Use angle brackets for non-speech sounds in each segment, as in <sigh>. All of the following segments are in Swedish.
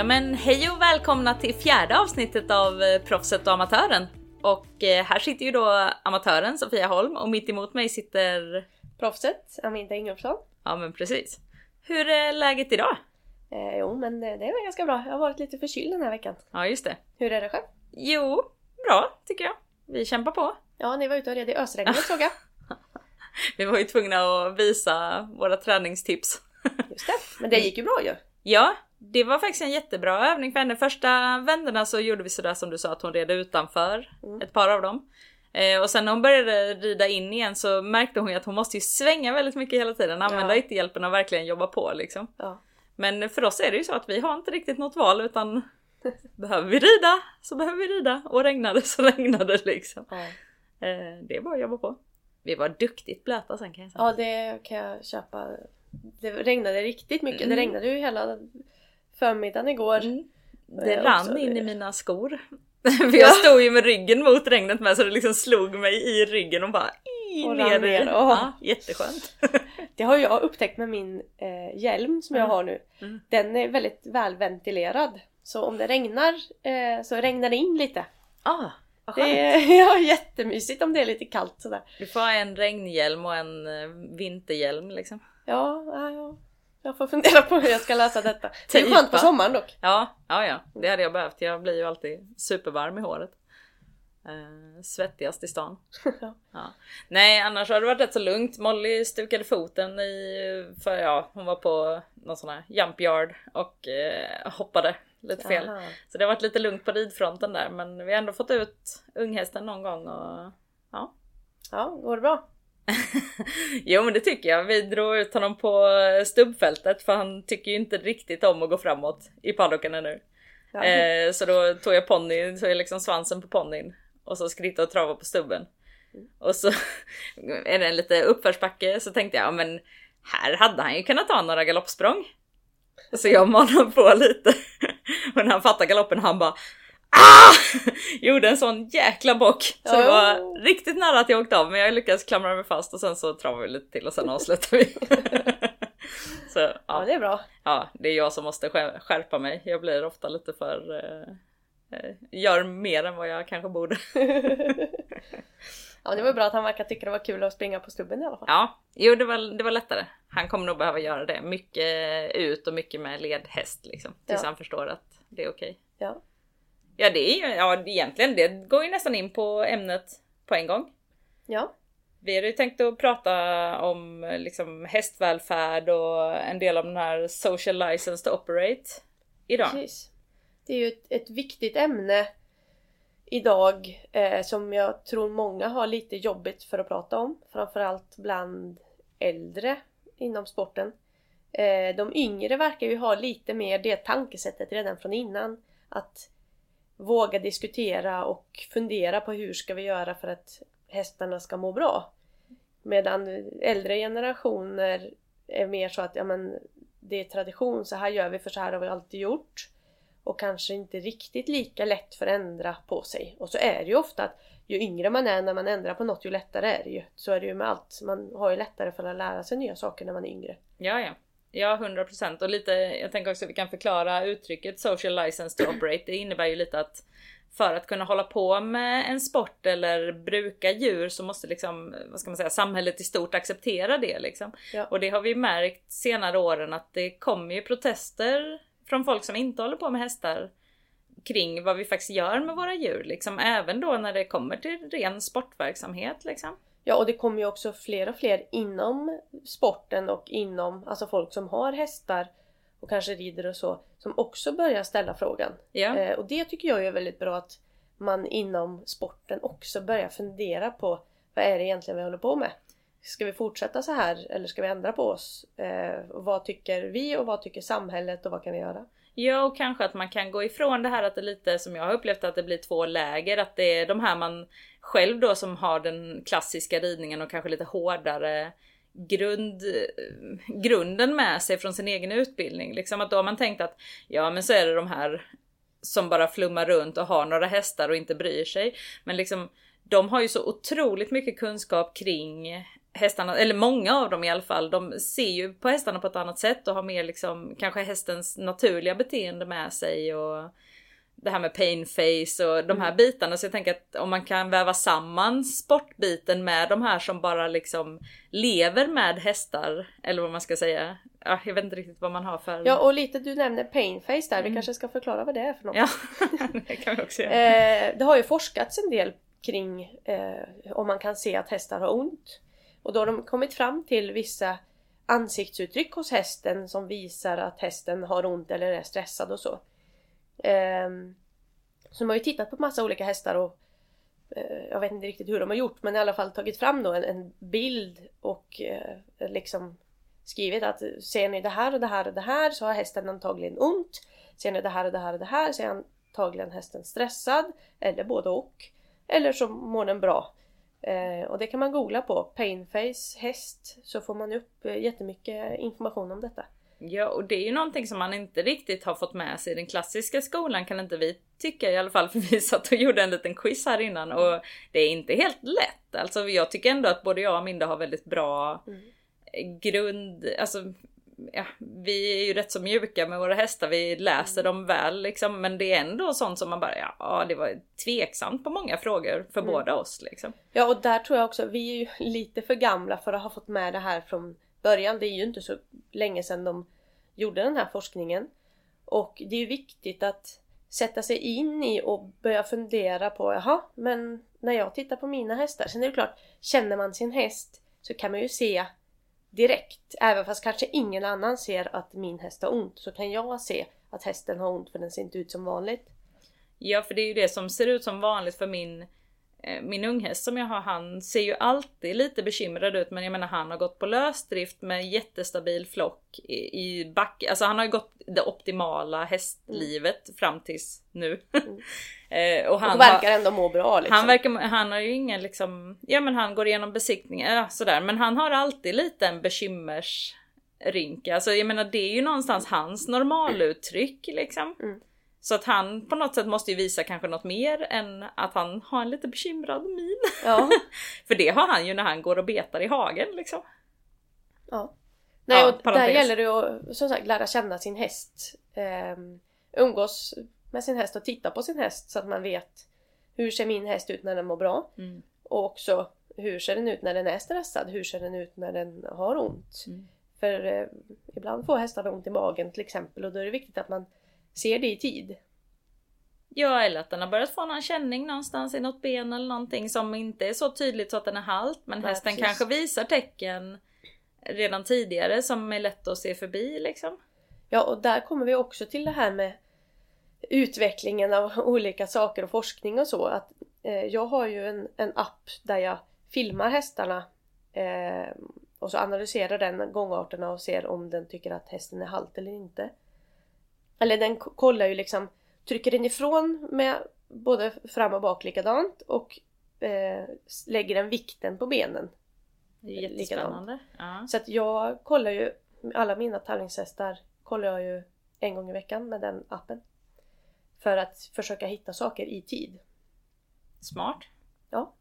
Ja men hej och välkomna till fjärde avsnittet av eh, Proffset och Amatören. Och eh, här sitter ju då amatören Sofia Holm och mitt emot mig sitter... Proffset, Aminta Ingolfsson. Ja men precis. Hur är läget idag? Eh, jo men det, det är väl ganska bra. Jag har varit lite förkyld den här veckan. Ja just det. Hur är det själv? Jo, bra tycker jag. Vi kämpar på. Ja, ni var ute och red i ösregnet såg jag. <laughs> Vi var ju tvungna att visa våra träningstips. Just det, men det gick ju bra ju. Ja, det var faktiskt en jättebra övning för henne. Första vänderna så gjorde vi sådär som du sa att hon red utanför Mm. ett par av dem. Eh, och sen när hon började rida in igen så märkte hon ju att hon måste ju svänga väldigt mycket hela tiden, använda Ja. ytterhjälpen och verkligen jobba på liksom. Ja. Men för oss är det ju så att vi har inte riktigt något val utan <laughs> behöver vi rida så behöver vi rida och regnar det så <laughs> regnar det liksom. Ja. Eh, det är bara att jobba på. Vi var duktigt blöta sen kan jag säga. ja, det kan jag köpa. Det regnade riktigt mycket. Mm. Det regnade ju hela förmiddagen igår. Mm. Det Eh, rann in i det. mina skor. <laughs> För jag stod ju med ryggen mot regnet med så det liksom slog mig i ryggen och bara Och ner, ner. Ja, jätteskönt. <laughs> Det har jag upptäckt med min eh, hjälm som jag Mm. har nu. Mm. Den är väldigt välventilerad. Så om det regnar eh, så regnar det in lite. Ah, vad Det skönt. är <laughs> ja, jättemysigt om det är lite kallt sådär. Du får ha en regnhjälm och en eh, vinterhjälm liksom. Ja, ja, ja. Jag får fundera på hur jag ska lösa detta. Det är Tejpa. skönt på sommaren dock. Ja, ja, ja, det hade jag behövt. Jag blir ju alltid supervarm i håret. Eh, svettigast i stan. <laughs> Ja. Nej, annars har det varit rätt så lugnt. Molly stukade foten i, för ja, hon var på någon sån här jump yard och eh, hoppade lite fel. Aha. Så det har varit lite lugnt på ridfronten där, men vi har ändå fått ut unghästen någon gång och ja. Ja, går det bra? <laughs> Jo men det tycker jag. Vi drog ut honom på stubbfältet för han tycker ju inte riktigt om att gå framåt i paddocken ännu. Ja. Eh, så då tog jag ponny, tog jag liksom svansen på ponnyn och så skritta och trava på stubben. Och så <laughs> är det en lite uppförsbacke så tänkte jag, ja men här hade han ju kunnat ta några galoppsprång. Så jag manade på lite. <laughs> Och när han fattade galoppen han bara Ah! <laughs> Gjorde en sån jäkla bock. Så det var riktigt nära att jag åkte av men jag lyckades klamra mig fast och sen så travade vi lite till och sen avslutade vi. <laughs> så ja, ja, det är bra. ja, det är jag som måste skär- skärpa mig. Jag blir ofta lite för... Eh, eh, gör mer än vad jag kanske borde. <laughs> Ja, det var bra att han verkar tycka det var kul att springa på stubben i alla fall. Ja, jo det var, det var lättare. Han kommer nog behöva göra det. Mycket ut och mycket med ledhäst liksom. Tills Ja. han förstår att det är okej. Ja. Ja det är ju, ja egentligen det går ju nästan in på ämnet på en gång. Ja. Vi hade ju tänkt att prata om liksom hästvälfärd och en del av den här social license to operate idag. Precis. Det är ju ett, ett viktigt ämne idag eh, som jag tror många har lite jobbigt för att prata om. Framförallt bland äldre inom sporten. Eh, de yngre verkar ju ha lite mer det tankesättet redan från innan. Att våga diskutera och fundera på hur ska vi göra för att hästarna ska må bra. Medan äldre generationer är mer så att ja, men, det är tradition, så här gör vi för så här har vi alltid gjort. Och kanske inte riktigt lika lätt för att ändra på sig. Och så är det ju ofta att ju yngre man är när man ändrar på något ju lättare är det ju. Så är det ju med allt. Man har ju lättare för att lära sig nya saker när man är yngre. Ja, ja. Ja, 100% och lite, jag tänker också att vi kan förklara uttrycket social license to operate. Det innebär ju lite att för att kunna hålla på med en sport eller bruka djur så måste liksom, vad ska man säga, samhället i stort acceptera det liksom. Ja. Och det har vi märkt senare åren att det kommer ju protester från folk som inte håller på med hästar kring vad vi faktiskt gör med våra djur liksom. Även då när det kommer till ren sportverksamhet liksom. Ja och det kommer ju också fler och fler inom sporten och inom, alltså folk som har hästar och kanske rider och så, som också börjar ställa frågan. Ja. Eh, och det tycker jag är väldigt bra att man inom sporten också börjar fundera på vad är det egentligen vi håller på med? Ska vi fortsätta så här eller ska vi ändra på oss? Eh, vad tycker vi och vad tycker samhället och vad kan vi göra? Ja och kanske att man kan gå ifrån det här att det lite som jag har upplevt att det blir två läger. Att det är de här man själv då som har den klassiska ridningen och kanske lite hårdare grund, grunden med sig från sin egen utbildning. Liksom att då har man tänkt att ja men så är det de här som bara flummar runt och har några hästar och inte bryr sig. Men liksom de har ju så otroligt mycket kunskap kring hästarna, eller många av dem i alla fall, de ser ju på hästarna på ett annat sätt och har mer liksom kanske hästens naturliga beteende med sig och det här med pain face och de här mm. bitarna. Så jag tänker att om man kan väva samman sportbiten med de här som bara liksom lever med hästar, eller vad man ska säga. Ja, jag vet inte riktigt vad man har för... Ja och lite du nämner pain face där, mm. vi kanske ska förklara vad det är för något. Ja, <laughs> det kan vi också göra. Eh, det har ju forskats en del kring eh, om man kan se att hästar har ont. Och då har de kommit fram till vissa ansiktsuttryck hos hästen som visar att hästen har ont eller är stressad och så. Ehm, så de har ju tittat på massa olika hästar och eh, jag vet inte riktigt hur de har gjort men i alla fall tagit fram då en, en bild och eh, liksom skrivit att ser ni det här och det här och det här så har hästen antagligen ont. Ser ni det här och det här och det här så är antagligen hästen stressad eller både och. Eller så mår den bra. Eh, och det kan man googla på, Painface häst, så får man upp eh, jättemycket information om detta. Ja, och det är ju någonting som man inte riktigt har fått med sig i den klassiska skolan kan inte vi tycka i alla fall, <laughs> för vi satt och gjorde en liten quiz här innan och det är inte helt lätt. Alltså jag tycker ändå att både jag och Minda har väldigt bra mm. grund, alltså ja, vi är ju rätt så mjuka med våra hästar, vi läser dem väl liksom, men det är ändå sånt som man bara, ja det var tveksamt på många frågor för mm. båda oss liksom. Ja och där tror jag också, vi är ju lite för gamla för att ha fått med det här från början. Det är ju inte så länge sedan de gjorde den här forskningen. Och det är ju viktigt att sätta sig in i och börja fundera på, jaha, men när jag tittar på mina hästar, sen är det klart, känner man sin häst så kan man ju se direkt. Även fast kanske ingen annan ser att min häst har ont så kan jag se att hästen har ont för den ser inte ut som vanligt. Ja för det är ju det som ser ut som vanligt för min Eh, min unghäst som jag har, han ser ju alltid lite bekymrad ut men jag menar han har gått på lösdrift med jättestabil flock i, i back, alltså han har ju gått det optimala hästlivet mm. fram tills nu. Mm. <laughs> eh, och han och verkar ändå må bra liksom. Han, verkar, han har ju ingen liksom, ja men han går igenom besiktningar, ja, sådär men han har alltid lite en bekymmersrynka. Alltså jag menar det är ju någonstans hans normaluttryck liksom. Mm. Så att han på något sätt måste ju visa kanske något mer än att han har en lite bekymrad min. Ja. <laughs> För det har han ju när han går och betar i hagen liksom. Ja. Nej, och ja, där gäller det att som sagt lära känna sin häst. Um, umgås med sin häst och titta på sin häst så att man vet hur ser min häst ut när den mår bra? Mm. Och också hur ser den ut när den är stressad? Hur ser den ut när den har ont? Mm. För eh, ibland får hästar ont i magen till exempel och då är det viktigt att man ser det i tid. Ja, eller att den har börjat få någon känning någonstans i något ben eller någonting som inte är så tydligt så att den är halt. Men Nej, hästen precis. kanske visar tecken redan tidigare som är lätt att se förbi liksom. Ja, och där kommer vi också till det här med utvecklingen av <laughs> olika saker och forskning och så. Att, eh, jag har ju en, en app där jag filmar hästarna eh, och så analyserar den gångarterna och ser om den tycker att hästen är halt eller inte. Eller den kollar ju liksom, trycker den ifrån med både fram och bak likadant och eh, lägger den vikten på benen. Jättespännande. Ja. Så att jag kollar ju, alla mina tävlingshästar kollar jag ju en gång i veckan med den appen. För att försöka hitta saker i tid. Smart. Ja.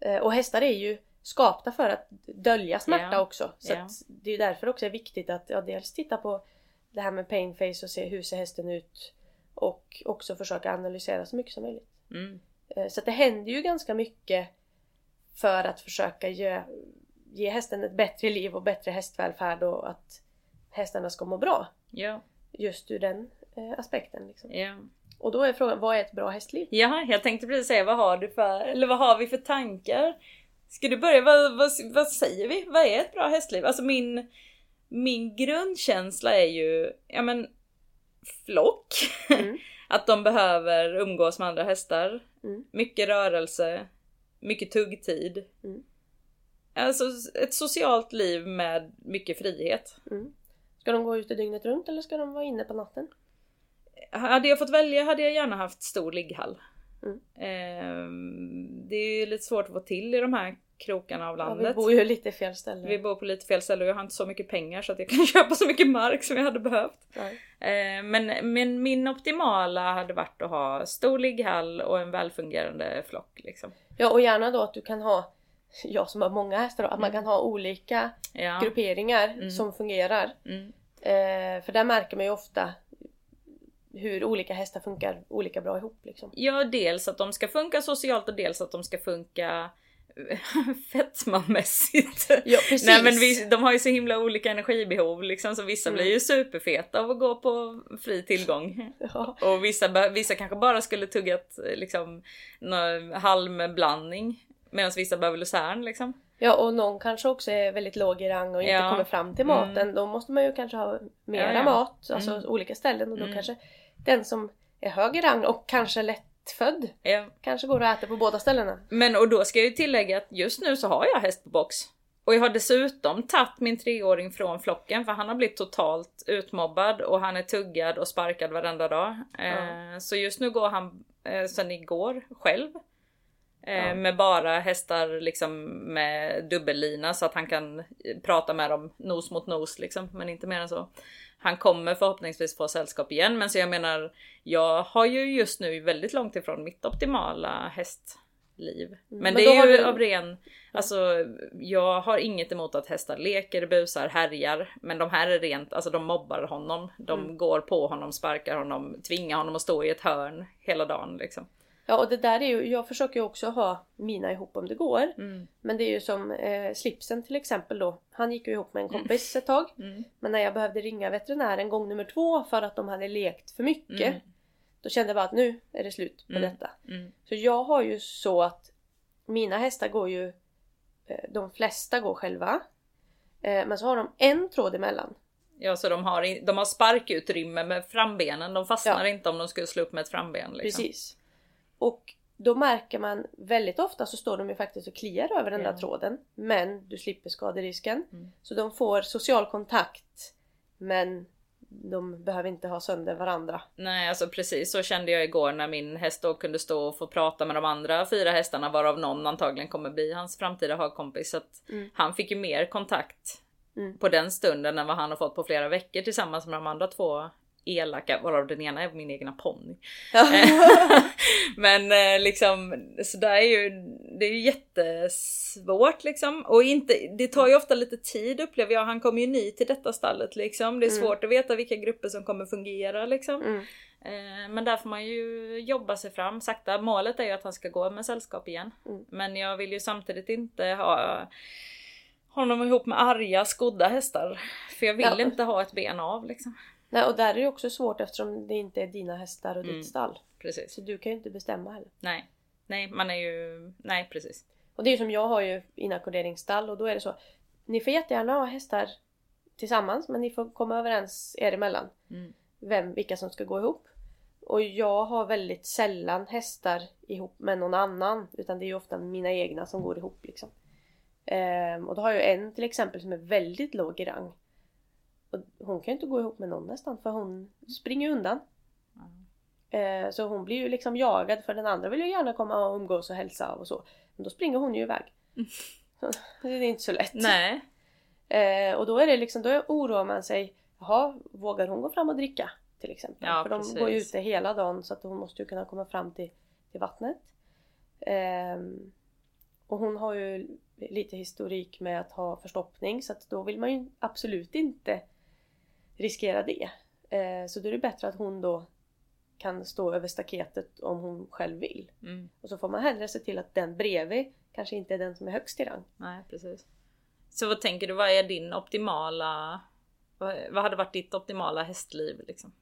Eh, och hästar är ju skapta för att dölja smärta yeah. också. Så yeah. det är därför också är viktigt att ja, dels titta på det här med pain face och se hur ser hästen ut och också försöka analysera så mycket som möjligt. Mm. Eh, så det händer ju ganska mycket för att försöka ge, ge hästen ett bättre liv och bättre hästvälfärd och att hästarna ska må bra. Ja. Just ur den eh, aspekten. Liksom. Ja. Och då är frågan, vad är ett bra hästliv? Ja, jag tänkte precis säga vad har du för, eller vad har vi för tankar? Ska du börja, vad, vad, vad säger vi? Vad är ett bra hästliv? Alltså min min grundkänsla är ju, ja men flock. Mm. <laughs> att de behöver umgås med andra hästar. Mm. Mycket rörelse, mycket tuggtid. Mm. Alltså ett socialt liv med mycket frihet. Mm. Ska de gå ute dygnet runt eller ska de vara inne på natten? Hade jag fått välja hade jag gärna haft stor ligghall. Mm. Eh, det är ju lite svårt att få till i de här krokarna av landet. Ja, vi bor ju lite fel ställe. Vi bor på lite fel ställe och jag har inte så mycket pengar så att jag kan <laughs> köpa så mycket mark som jag hade behövt. Eh, men, men min optimala hade varit att ha stor ligghall och en välfungerande flock. Liksom. Ja och gärna då att du kan ha jag som har många hästar då, att man Mm. kan ha olika Ja. grupperingar Mm. som fungerar. Mm. Eh, för där märker man ju ofta hur olika hästar funkar olika bra ihop liksom. Ja, dels att de ska funka socialt och dels att de ska funka <laughs> fetmamässigt. Ja precis! Nej men vi, de har ju så himla olika energibehov liksom så vissa Mm. blir ju superfeta av att gå på fri tillgång. <laughs> ja, Och vissa, vissa kanske bara skulle tuggat liksom halmblandning. Medan vissa behöver lucern liksom. ja och någon kanske också är väldigt låg i rang och inte Ja. kommer fram till Mm. maten. Då måste man ju kanske ha mera Ja, mat, alltså Mm. olika ställen och då Mm. kanske den som är hög i rang och kanske lättfödd Ja. kanske går att äta på båda ställena. Men och då ska jag ju tillägga att just nu så har jag häst på box. Och jag har dessutom tagit min treåring från flocken för han har blivit totalt utmobbad och han är tuggad och sparkad varenda dag. Eh, så just nu går han eh, sen igår själv. Eh. Med bara hästar liksom med dubbellina så att han kan prata med dem nos mot nos liksom, men inte mer än så. Han kommer förhoppningsvis få sällskap igen men så jag menar Jag har ju just nu väldigt långt ifrån mitt optimala hästliv. Men, Men det är ju du- av ren Alltså jag har inget emot att hästar leker, busar, härjar. Men de här är rent, alltså de mobbar honom. De Mm. går på honom, sparkar honom, tvingar honom att stå i ett hörn hela dagen liksom. Ja och det där är ju, jag försöker ju också ha mina ihop om det går. Mm. Men det är ju som eh, slipsen till exempel då. Han gick ju ihop med en kompis ett tag. <laughs> Mm. Men när jag behövde ringa veterinären gång nummer två för att de hade lekt för mycket. Mm. Då kände jag bara att nu är det slut på Mm. detta. Mm. Så jag har ju så att mina hästar går ju, eh, de flesta går själva. Eh, men så har de en tråd emellan. Ja så de har, de har sparkutrymme med frambenen, de fastnar Ja. inte om de skulle slå upp med ett framben. Liksom. Precis. Och då märker man väldigt ofta så står de ju faktiskt och kliar över den där tråden. Men du slipper skaderisken. Mm. Så de får social kontakt. Men de behöver inte ha sönder varandra. Nej alltså precis så kände jag igår när min häst då kunde stå och få prata med de andra fyra hästarna varav någon antagligen kommer bli hans framtida hagkompis. Så att Mm. han fick ju mer kontakt Mm. på den stunden än vad han har fått på flera veckor tillsammans med de andra två elaka, varav den ena är min egna ponny. <laughs> Men eh, liksom, så där är ju, det är ju jättesvårt liksom. Och inte, det tar ju ofta lite tid upplever jag. Han kommer ju ny till detta stallet liksom. Det är Mm. svårt att veta vilka grupper som kommer fungera liksom. Mm. Eh, men där får man ju jobba sig fram sakta. Målet är ju att han ska gå med sällskap igen. Mm. Men jag vill ju samtidigt inte ha honom ihop med arga skodda hästar. För jag vill Ja. inte ha ett ben av liksom. Nej, och där är det också svårt eftersom det inte är dina hästar och Mm. ditt stall. Precis. Så du kan ju inte bestämma heller. Nej. Nej, man är ju... Nej, precis. Och det är ju som jag har ju inackorderingsstall och då är det så. Ni får jättegärna ha hästar tillsammans men ni får komma överens er emellan. Mm. Vem, vilka som ska gå ihop. Och jag har väldigt sällan hästar ihop med någon annan. Utan det är ju ofta mina egna som går ihop liksom. Ehm, och då har jag en till exempel som är väldigt låg i rang. Och hon kan ju inte gå ihop med någon nästan för hon springer undan. Eh, Så hon blir ju liksom jagad för den andra vill ju gärna komma och umgås och hälsa och så. Men då springer hon ju iväg. <laughs> <laughs> Det är inte så lätt. Nej. Eh, och då är det liksom, då oroar man sig. Jaha, vågar hon gå fram och dricka? Till exempel. Ja, för de precis. går ju ute hela dagen så att hon måste ju kunna komma fram till, till vattnet. Ehm, och hon har ju lite historik med att ha förstoppning så att då vill man ju absolut inte riskera det. Eh, så då är det bättre att hon då kan stå över staketet om hon själv vill. Mm. Och så får man hellre se till att den bredvid kanske inte är den som är högst i rang. Nej, precis. Så vad tänker du, vad är din optimala... Vad, vad hade varit ditt optimala hästliv liksom?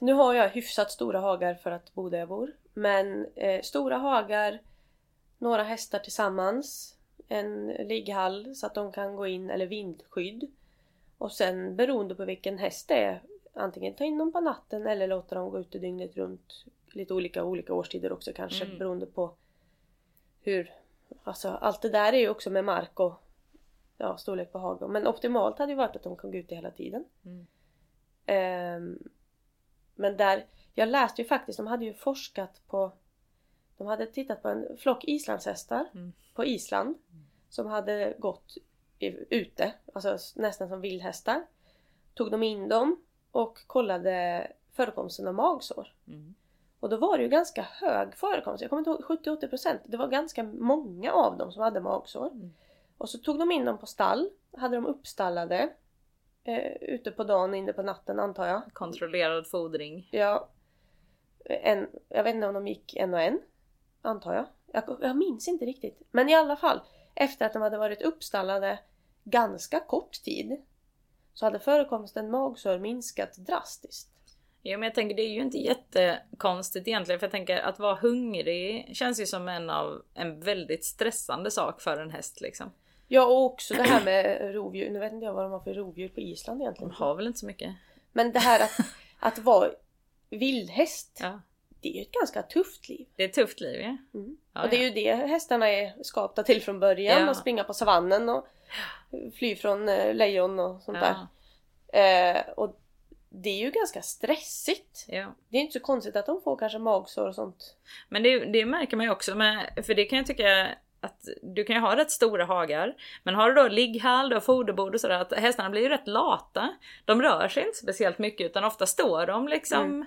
Nu har jag hyfsat stora hagar för att bo där jag bor. Men eh, stora hagar, några hästar tillsammans, en ligghall så att de kan gå in, eller vindskydd. Och sen beroende på vilken häst det är, antingen ta in dem på natten eller låta dem gå ute dygnet runt. Lite olika olika årstider också kanske Mm. beroende på hur... Alltså allt det där är ju också med mark och ja, storlek på hagen. Men optimalt hade ju varit att de kan gå ute hela tiden. Mm. Ehm, men där, jag läste ju faktiskt, de hade ju forskat på De hade tittat på en flock islandshästar Mm. på Island Som hade gått ute, alltså nästan som vildhästar Tog de in dem och kollade förekomsten av magsår Mm. Och då var det ju ganska hög förekomst, jag kommer inte ihåg 70-80% Det var ganska många av dem som hade magsår. Mm. Och så tog de in dem på stall, hade dem uppstallade. Eh, ute på dagen, inne på natten antar jag. Kontrollerad fodring. Ja, en, jag vet inte om de gick en och en. Antar jag. jag. Jag minns inte riktigt. Men i alla fall. Efter att de hade varit uppstallade ganska kort tid. Så hade förekomsten magsår minskat drastiskt. Ja men jag tänker det är ju inte jättekonstigt egentligen för jag tänker att vara hungrig känns ju som en av en väldigt stressande sak för en häst liksom. Ja och också det här med rovdjur. Nu vet inte jag vad de har för rovdjur på Island egentligen. De har väl inte så mycket. Men det här att, att vara vildhäst. Ja. Det är ju ett ganska tufft liv. Det är ett tufft liv ja. Mm. ja och det är ju det hästarna är skapta till från början. Ja. Att springa på savannen och fly från eh, lejon och sånt där. ja. Eh, och det är ju ganska stressigt. ja. Det är inte så konstigt att de får kanske magsår och sånt. Men det, det märker man ju också med, för det kan jag tycka att du kan ju ha rätt stora hagar. Men har du då ligghall, du har foderbord och sådär, att hästarna blir ju rätt lata. De rör sig inte speciellt mycket utan ofta står de liksom Mm.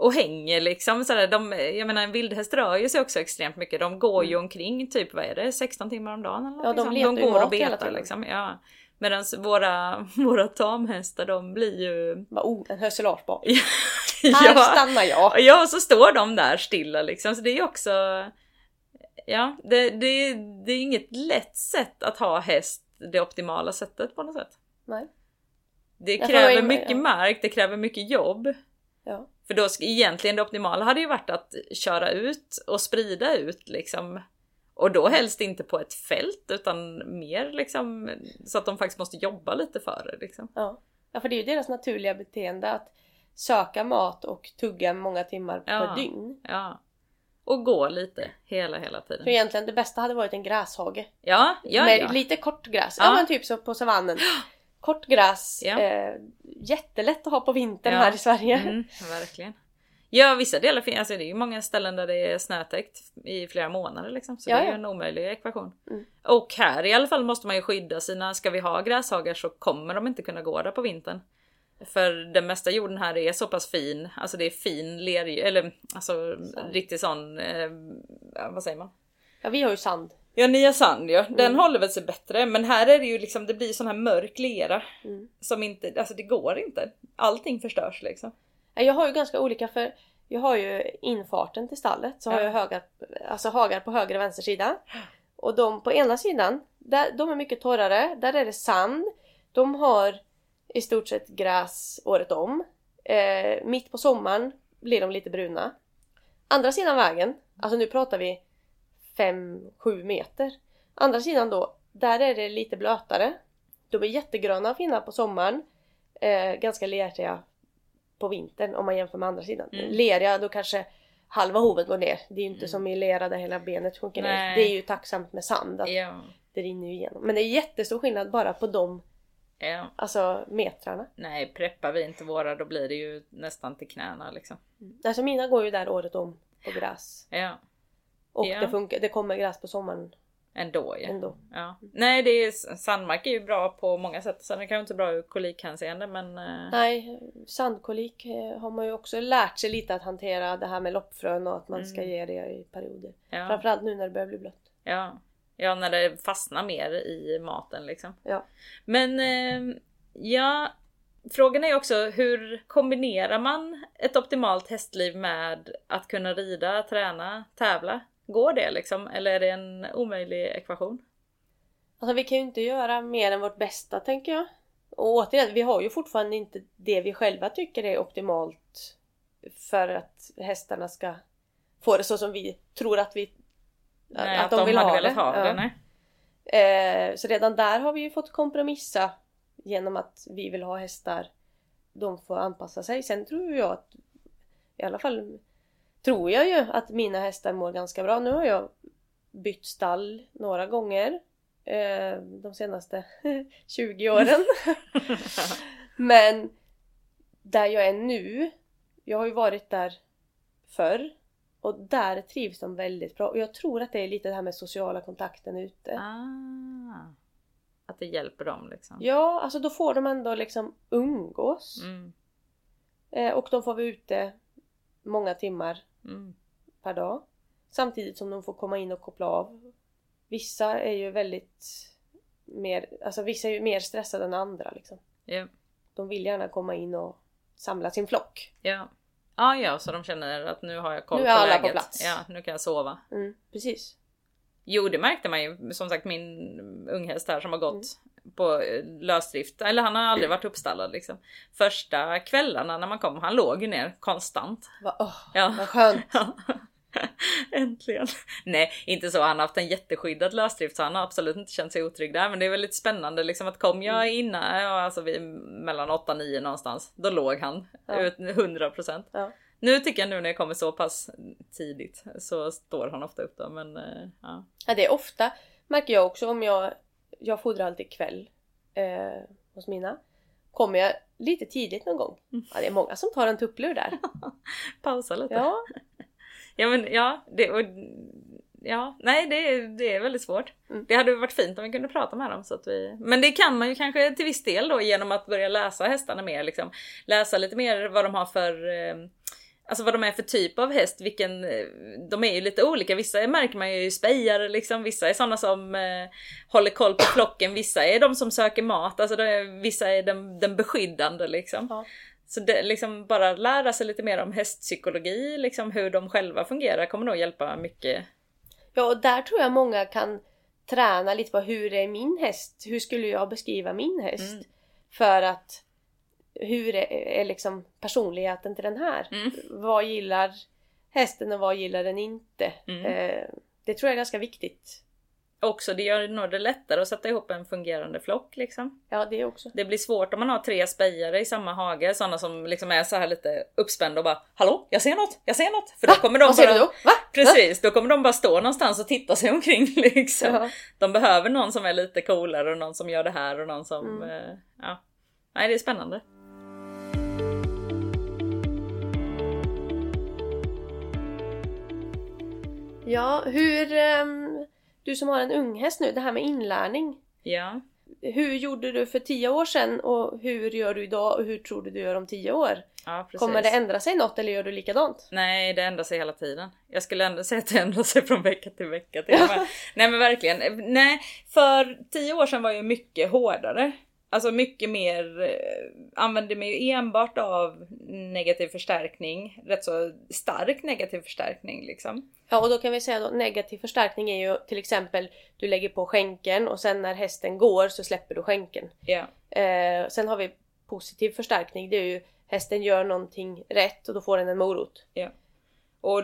Och hänger liksom. Sådär. De, jag menar en vildhäst rör ju sig också extremt mycket. De går ju omkring typ, vad är det, 16 timmar om dagen? Eller Mm. Ja, liksom. de går och betar liksom. Ja. Medan våra, <laughs> våra tamhästar de blir ju... Oh, en hösilage bak. <laughs> Här ja, stannar jag! ja, och så står de där stilla liksom. Så det är ju också... Ja, det, det, det är inget lätt sätt att ha häst det optimala sättet på något sätt. Nej. Det kräver mycket mark, det kräver mycket jobb. Ja. För då egentligen det optimala hade ju varit att köra ut och sprida ut liksom. Och då helst inte på ett fält utan mer liksom så att de faktiskt måste jobba lite för det liksom. Ja. ja, för det är ju deras naturliga beteende att söka mat och tugga många timmar Ja. per dygn. Ja. Och gå lite hela hela tiden. För egentligen det bästa hade varit en gräshage. Ja, ja, med ja. lite kort gräs. Ja. Ja, men typ så på savannen. <gasps> Kort gräs. Ja. Eh, jättelätt att ha på vintern Ja. här i Sverige. Mm, verkligen. Ja, vissa delar finns, alltså det är ju många ställen där det är snötäckt i flera månader liksom. Så Ja, det är ju en omöjlig ekvation. Mm. Och här i alla fall måste man ju skydda sina, ska vi ha gräshagar så kommer de inte kunna gå där på vintern. För den mesta jorden här är så pass fin, alltså det är fin ler, eller alltså Sand. riktigt sån, eh, vad säger man? Ja, vi har ju sand. Ja nya sand ja, den Mm. håller väl sig bättre men här är det ju liksom, det blir sån här mörk lera Mm. som inte, alltså det går inte. Allting förstörs liksom. Ja, Jag har ju ganska olika för jag har ju infarten till stallet så har Ja. jag höga, alltså hagar på höger och vänster sida. Och de på ena sidan, där, de är mycket torrare. Där är det sand. De har i stort sett gräs året om. Eh, mitt på sommaren blir de lite bruna. Andra sidan vägen, alltså nu pratar vi 5-7 meter. Andra sidan då, där är det lite blötare. De är jättegröna och fina på sommaren. Eh, ganska leriga på vintern om man jämför med andra sidan. Mm. Leriga, då kanske halva hovet går ner. Det är ju inte Mm. som i lera där hela benet sjunker ner. Nej. Det är ju tacksamt med sand att Ja. det rinner ju igenom. Men det är jättestor skillnad bara på de ja. alltså, metrarna. Nej, preppar vi inte våra då blir det ju nästan till knäna liksom. Alltså mina går ju där året om på gräs. Ja, Och Ja. det, funkar, det kommer gräs på sommaren ändå ja. ändå. ja. Nej, det är, sandmark är ju bra på många sätt. Sen är det kanske inte bra ur kolikhänseende men... eh, Nej, sandkolik eh, har man ju också lärt sig lite att hantera det här med loppfrön och att man ska Mm. ge det i perioder. Ja, Framförallt nu när det börjar bli blött. ja. ja, när det fastnar mer i maten liksom. Ja. Men eh, ja, frågan är ju också hur kombinerar man ett optimalt hästliv med att kunna rida, träna, tävla? Går det liksom? Eller är det en omöjlig ekvation? Alltså vi kan ju inte göra mer än vårt bästa tänker jag. Och återigen, vi har ju fortfarande inte det vi själva tycker är optimalt för att hästarna ska få det så som vi tror att vi Nej, att, de, vill hade ha velat det. ha Ja. det. Nej. Eh, så redan där har vi ju fått kompromissa genom att vi vill ha hästar. De får anpassa sig. Sen tror jag att i alla fall tror jag ju att mina hästar mår ganska bra. Nu har jag bytt stall några gånger eh, de senaste <laughs> 20 åren. <laughs> Men där jag är nu, jag har ju varit där förr och där trivs de väldigt bra. Och jag tror att det är lite det här med sociala kontakten ute. ah, att det hjälper dem liksom. Ja, alltså då får de ändå liksom umgås. Mm. Eh, och de får vara ute många timmar Mm. per dag. Samtidigt som de får komma in och koppla av. Vissa är ju väldigt mer, alltså vissa är ju mer stressade än andra liksom. Ja. De vill gärna komma in och samla sin flock. Ja. Ja, ja, så de känner att nu har jag koll Nu på är alla läget. på plats. Ja, nu kan jag sova. Mm, precis. Jo, det märkte man ju. Som sagt, min unghäst här som har gått Mm. På eh, lösdrift. Eller han har aldrig varit uppstallad liksom. Första kvällarna när man kom, han låg ju ner konstant. Va, åh, Ja. Vad skönt. <laughs> Ja. Äntligen! Nej, inte så. Han har haft en jätteskyddad lösdrift så han har absolut inte känt sig otrygg där. Men det är väldigt spännande liksom att kom jag Mm. innan, ja, alltså vid mellan 8 och 9 någonstans, då låg han. Ja. Ut 100%. Ja. Nu tycker jag nu när jag kommer så pass tidigt så står han ofta upp då men eh, ja. Ja, det är ofta, märker jag också om jag, jag fodrar alltid kväll eh, hos mina. Kommer jag lite tidigt någon gång? Mm. Ja, det är många som tar en tupplur där. <laughs> Pausa lite. Ja, <laughs> Ja men ja, det, och, ja nej det, är- det är väldigt svårt. Mm. Det hade varit fint om vi kunde prata med dem så att vi... Men det kan man ju kanske till viss del då genom att börja läsa hästarna mer liksom. Läsa lite mer vad de har för eh, Alltså vad de är för typ av häst, vilken... eh, De är ju lite olika, vissa märker man ju spejare liksom, vissa är sådana som eh, håller koll på flocken, vissa är de som söker mat, alltså är, vissa är den, den beskyddande liksom. Ja. Så det, liksom bara lära sig lite mer om hästpsykologi, liksom hur de själva fungerar kommer nog hjälpa mycket. ja och där tror jag många kan träna lite på hur är min häst? Hur skulle jag beskriva min häst? Mm. För att hur är, är liksom personligheten till den här? Mm. Vad gillar hästen och vad gillar den inte? Mm. Eh, det tror jag är ganska viktigt. Också det gör nog det lättare att sätta ihop en fungerande flock liksom. Ja, det också. Det blir svårt om man har tre spejare i samma hage, sådana som liksom är så här lite uppspända och bara Hallå, jag ser något, jag ser något! För då kommer de Vad bara... du då? Va? Precis, då kommer de bara stå någonstans och titta sig omkring <laughs> liksom. Ja. De behöver någon som är lite coolare och någon som gör det här och någon som... Mm. Eh, ja. Nej, det är spännande. Ja, hur... ehm, du som har en unghäst nu, det här med inlärning. Ja. Hur gjorde du för tio år sedan och hur gör du idag och hur tror du du gör om tio år? Ja. Kommer det ändra sig något eller gör du likadant? Nej, det ändrar sig hela tiden. Jag skulle ändå säga att det ändrar sig från vecka till vecka till och med. Nej men verkligen. Nej, för tio år sedan var jag mycket hårdare. Alltså mycket mer, eh, använde mig ju enbart av negativ förstärkning. Rätt så stark negativ förstärkning liksom. Ja och då kan vi säga då negativ förstärkning är ju till exempel du lägger på skänken och sen när hästen går så släpper du skänken. Ja. Eh, sen har vi positiv förstärkning, det är ju hästen gör någonting rätt och då får den en morot. Och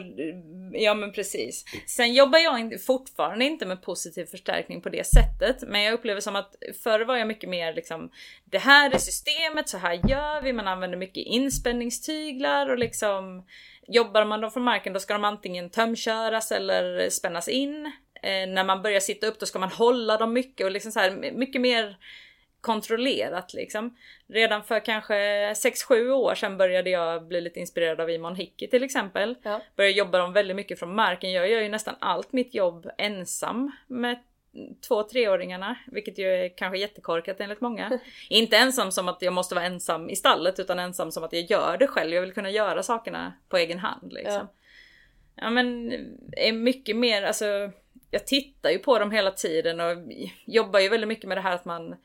ja men precis. Sen jobbar jag fortfarande inte med positiv förstärkning på det sättet. Men jag upplever som att förr var jag mycket mer liksom Det här är systemet, så här gör vi. Man använder mycket inspänningstyglar och liksom Jobbar man dem från marken då ska de antingen tömköras eller spännas in. Eh, när man börjar sitta upp då ska man hålla dem mycket och liksom så här mycket mer kontrollerat liksom. Redan för kanske 6-7 år sedan började jag bli lite inspirerad av Imon Hickey till exempel. Ja. Började jobba dem väldigt mycket från marken. Jag gör ju nästan allt mitt jobb ensam med två treåringarna, vilket ju är kanske jättekorkat enligt många. <laughs> Inte ensam som att jag måste vara ensam i stallet utan ensam som att jag gör det själv. Jag vill kunna göra sakerna på egen hand liksom. Ja. Ja men är mycket mer, alltså jag tittar ju på dem hela tiden och jobbar ju väldigt mycket med det här att man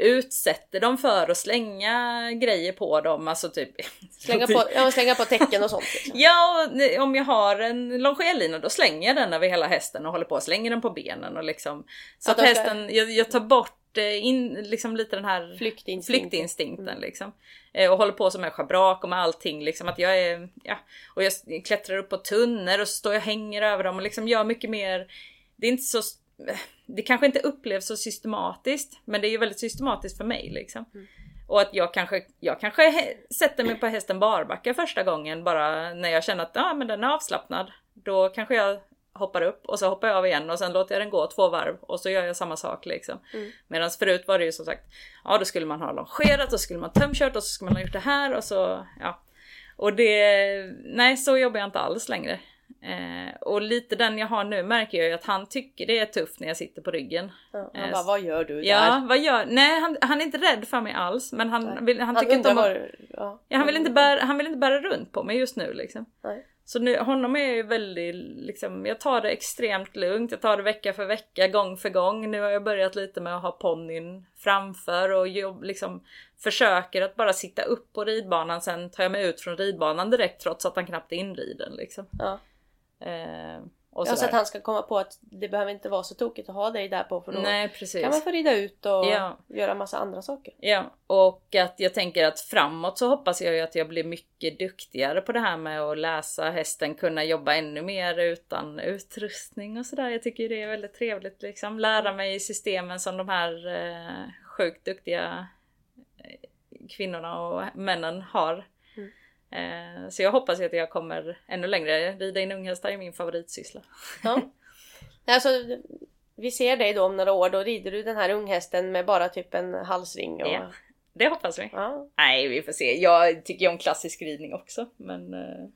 utsätter dem för att slänga grejer på dem, alltså typ <laughs> Slänga på, ja, slänga på tecken och sånt. Liksom. <laughs> Ja, och om jag har en longerlina då slänger jag den över hela hästen och håller på och slänger den på benen och liksom så Att att ska- hästen, jag, jag tar bort eh, in, liksom lite den här Flyktinstinkt. flyktinstinkten Mm. liksom. Eh, Och håller på som med schabrak och med allting liksom att jag är, ja. Och jag klättrar upp på tunnor och så står jag och hänger över dem och liksom gör mycket mer. Det är inte så, det kanske inte upplevs så systematiskt men det är ju väldigt systematiskt för mig liksom. Mm. Och att jag kanske, jag kanske sätter mig på hästen barbacka första gången bara när jag känner att ja, men den är avslappnad. Då kanske jag hoppar upp och så hoppar jag av igen och sen låter jag den gå två varv och så gör jag samma sak liksom. Mm. Medan förut var det ju som sagt, ja då skulle man ha longerat och skulle man tömkört och så skulle man ha gjort det här och så ja. Och det, nej så jobbar jag inte alls längre. Eh, och lite den jag har nu märker jag ju att han tycker det är tufft när jag sitter på ryggen. Ja, Eh, han bara, vad gör du Ja, där? vad gör, nej han, han är inte rädd för mig alls men han, Nej. vill, han tycker inte om var, ja. Ja, han, vill inte bära, han vill inte bära runt på mig just nu liksom. Nej. Så nu, honom är jag ju väldigt, liksom, jag tar det extremt lugnt. Jag tar det vecka för vecka, gång för gång. Nu har jag börjat lite med att ha ponnyn framför och jobb, liksom, försöker att bara sitta upp på ridbanan. Sen tar jag mig ut från ridbanan direkt trots att han knappt är inriden. Liksom. Ja. Eh, och ja, så att han ska komma på att det behöver inte vara så tokigt att ha dig där på för då Nej, kan man få rida ut och Ja. göra massa andra saker. Ja, och att jag tänker att framåt så hoppas jag ju att jag blir mycket duktigare på det här med att läsa hästen, kunna jobba ännu mer utan utrustning och sådär. Jag tycker det är väldigt trevligt liksom. Lära mig systemen som de här eh, sjukt duktiga eh, kvinnorna och männen har. Eh, så jag hoppas att jag kommer ännu längre. Rida in unghästar är min favoritsyssla. Ja. Alltså, vi ser dig då om några år, då rider du den här unghästen med bara typ en halsring. Och... Ja. Det hoppas vi. Ja. Nej, vi får se. Jag tycker ju om klassisk ridning också, men eh,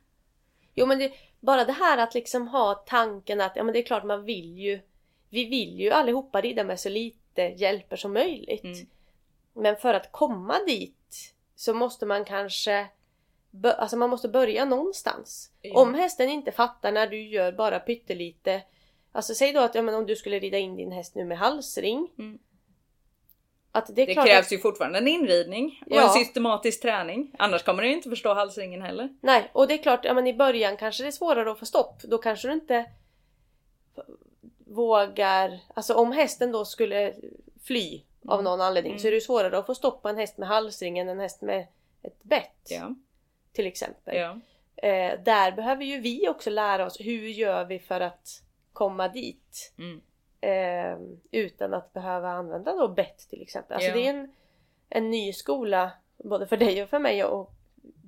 Jo men det, bara det här att liksom ha tanken att ja men det är klart man vill ju Vi vill ju allihopa rida med så lite hjälper som möjligt. Mm. Men för att komma dit så måste man kanske Alltså man måste börja någonstans. Ja. Om hästen inte fattar när du gör bara pyttelite Alltså säg då att ja, men om du skulle rida in din häst nu med halsring. Mm. Att det Det krävs att, ju fortfarande en inridning och Ja. en systematisk träning. Annars kommer du inte förstå halsringen heller. Nej, och det är klart, ja, men i början kanske det är svårare att få stopp. Då kanske du inte vågar... Alltså om hästen då skulle fly av Mm. någon anledning Mm. så är det ju svårare att få stopp på en häst med halsring än en häst med ett bett. Ja. Till exempel. ja. Eh, där behöver ju vi också lära oss hur gör vi för att komma dit. Mm. Eh, utan att behöva använda då bett till exempel. Alltså Ja. det är en, en ny skola både för dig och för mig att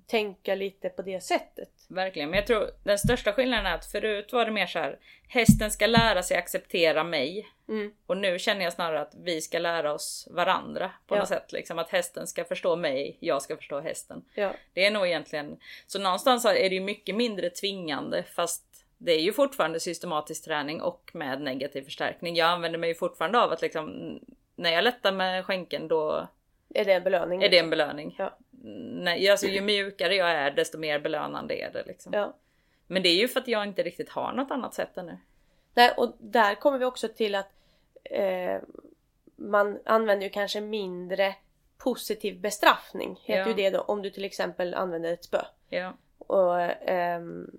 tänka lite på det sättet. Verkligen, men jag tror den största skillnaden är att förut var det mer så här. Hästen ska lära sig acceptera mig Mm. och nu känner jag snarare att vi ska lära oss varandra på Ja. något sätt. Liksom att hästen ska förstå mig, jag ska förstå hästen. Ja. Det är nog egentligen så någonstans är det ju mycket mindre tvingande fast det är ju fortfarande systematisk träning och med negativ förstärkning. Jag använder mig ju fortfarande av att liksom när jag lättar med skänken då Är det en belöning? är det en belöning. Ja. Nej, alltså, ju mjukare jag är desto mer belönande är det. Liksom. Ja. Men det är ju för att jag inte riktigt har något annat sätt ännu. Nej, och där kommer vi också till att eh, man använder ju kanske mindre positiv bestraffning. Heter Ja. ju det då om du till exempel använder ett spö. Ja, Och ehm,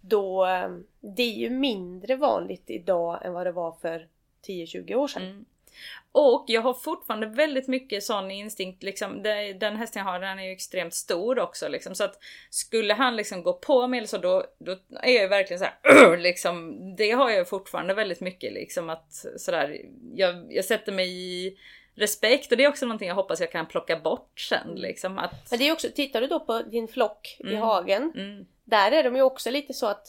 då, ehm, det är ju mindre vanligt idag än vad det var för 10-20 år sedan. mm. Och jag har fortfarande väldigt mycket sån instinkt, liksom, den hästen jag har den är ju extremt stor också liksom, så att skulle han liksom gå på mig eller så då, då är jag ju verkligen så här, <clears throat> liksom, det har jag fortfarande väldigt mycket liksom att sådär, jag, jag sätter mig i respekt och det är också någonting jag hoppas jag kan plocka bort sen liksom att Men det är också, tittar du då på din flock i Mm. hagen. mm, Där är de ju också lite så att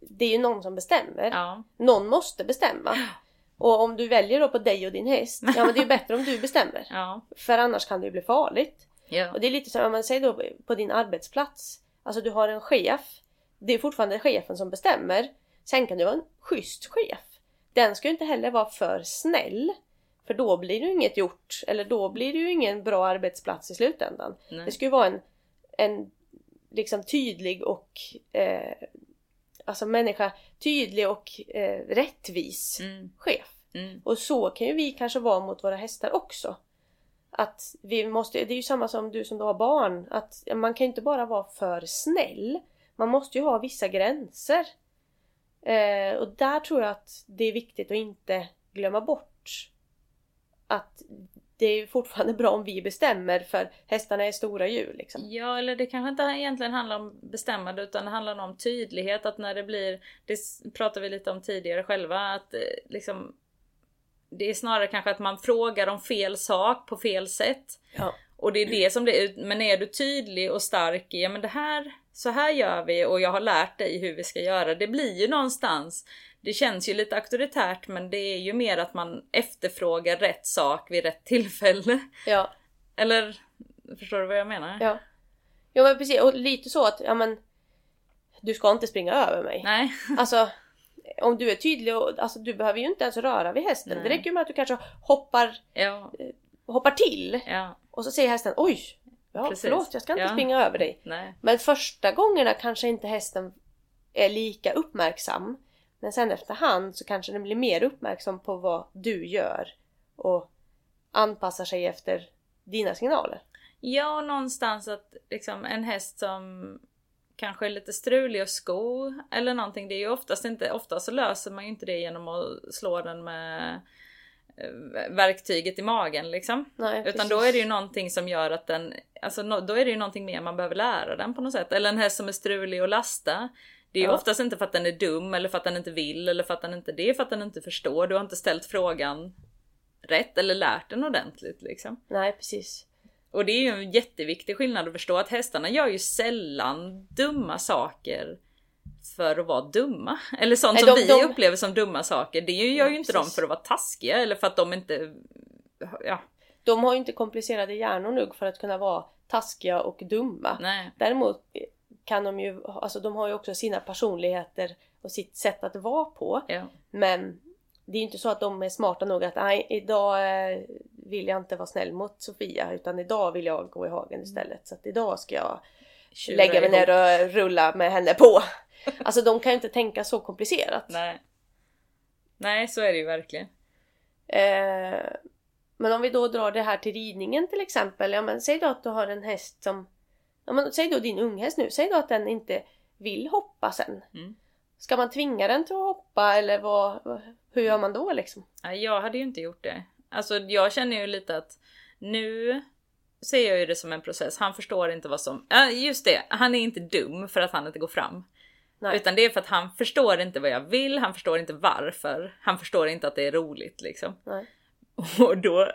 det är ju någon som bestämmer. ja, Någon måste bestämma. <clears throat> Och om du väljer då på dig och din häst, ja men det är ju <laughs> bättre om du bestämmer. ja, För annars kan det ju bli farligt. ja, Och det är lite som om man säger då på din arbetsplats. Alltså du har en chef. Det är fortfarande chefen som bestämmer. Sen kan du vara en schysst chef. Den ska ju inte heller vara för snäll. För då blir det ju inget gjort. Eller då blir det ju ingen bra arbetsplats i slutändan. nej. Det ska ju vara en, en liksom tydlig och eh, alltså människa tydlig och eh, rättvis Mm, chef. mm, Och så kan ju vi kanske vara mot våra hästar också. Att vi måste, det är ju samma som du som då har barn, att man kan ju inte bara vara för snäll. Man måste ju ha vissa gränser. Eh, och där tror jag att det är viktigt att inte glömma bort att det är ju fortfarande bra om vi bestämmer för hästarna är stora djur liksom. Ja, eller det kanske inte egentligen handlar om bestämmande utan det handlar om tydlighet. Att när det blir, det pratade vi lite om tidigare själva, att eh, liksom det är snarare kanske att man frågar om fel sak på fel sätt. Ja. Och det är det som det är. Men är du tydlig och stark i, ja men det här, så här gör vi och jag har lärt dig hur vi ska göra. Det blir ju någonstans, det känns ju lite auktoritärt men det är ju mer att man efterfrågar rätt sak vid rätt tillfälle. Ja, Eller, förstår du vad jag menar? ja. Jo men precis, och lite så att, ja men Du ska inte springa över mig. Nej. <laughs> Alltså om du är tydlig och alltså, du behöver ju inte ens röra vid hästen. Nej. Det räcker ju med att du kanske hoppar, Ja, hoppar till ja. och så säger hästen oj, ja Precis. förlåt jag ska inte Ja. springa över dig. Nej. Men första gångerna kanske inte hästen är lika uppmärksam. Men sen efterhand så kanske den blir mer uppmärksam på vad du gör och anpassar sig efter dina signaler. Ja, någonstans att liksom en häst som kanske är lite strulig och sko eller någonting. Det är ju oftast inte, oftast så löser man ju inte det genom att slå den med eh, verktyget i magen liksom. Nej, Utan precis. då är det ju någonting som gör att den, alltså då är det ju någonting mer man behöver lära den på något sätt. Eller en häst som är strulig och lasta. Det är Ja. oftast inte för att den är dum eller för att den inte vill eller för att den inte, det är för att den inte förstår. Du har inte ställt frågan rätt eller lärt den ordentligt liksom. Nej precis. Och det är ju en jätteviktig skillnad att förstå att hästarna gör ju sällan dumma saker för att vara dumma. <laughs> Eller sånt Nej, som de- vi de- upplever som dumma saker. Det gör ju Ja, inte de precis. för att vara taskiga eller för att de inte... Ja, De har ju inte komplicerade hjärnor nog för att kunna vara taskiga och dumma. nej. Däremot kan de ju, alltså de har ju också sina personligheter och sitt sätt att vara på. Ja. Men det är ju inte så att de är smarta nog att nej, idag eh, vill jag inte vara snäll mot Sofia utan idag vill jag gå i hagen istället. Så att idag ska jag Tjura lägga mig ner och rulla med henne på. <laughs> Alltså de kan ju inte tänka så komplicerat. Nej. Nej, så är det ju verkligen. Eh, men om vi då drar det här till ridningen till exempel. Ja men säg då att du har en häst som... Ja men säg då din unghäst nu. Säg då att den inte vill hoppa sen. Mm. Ska man tvinga den till att hoppa eller vad, hur gör man då liksom? Nej, jag hade ju inte gjort det. Alltså jag känner ju lite att nu ser jag ju det som en process. Han förstår inte vad som... Ja, just det. Han är inte dum för att han inte går fram. Nej. Utan det är för att han förstår inte vad jag vill, han förstår inte varför. Han förstår inte att det är roligt liksom. Nej. <laughs> Och då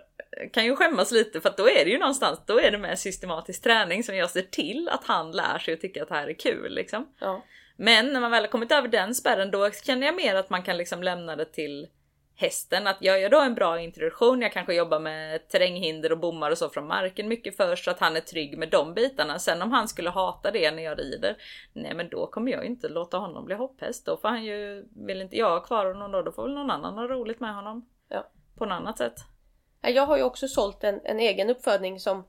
kan jag skämmas lite för att då är det ju någonstans, då är det med systematisk träning som jag ser till att han lär sig och tycker att det här är kul liksom. Ja. Men när man väl har kommit över den spärren då känner jag mer att man kan liksom lämna det till hästen. Att gör jag då en bra introduktion, jag kanske jobbar med terränghinder och bommar och så från marken mycket först så att han är trygg med de bitarna. Sen om han skulle hata det när jag rider, nej men då kommer jag inte låta honom bli hopphäst. Då får han ju, vill inte jag ha kvar honom då, då får väl någon annan ha roligt med honom. Ja. På något annat sätt. Ja, Jag har ju också sålt en, en egen uppfödning som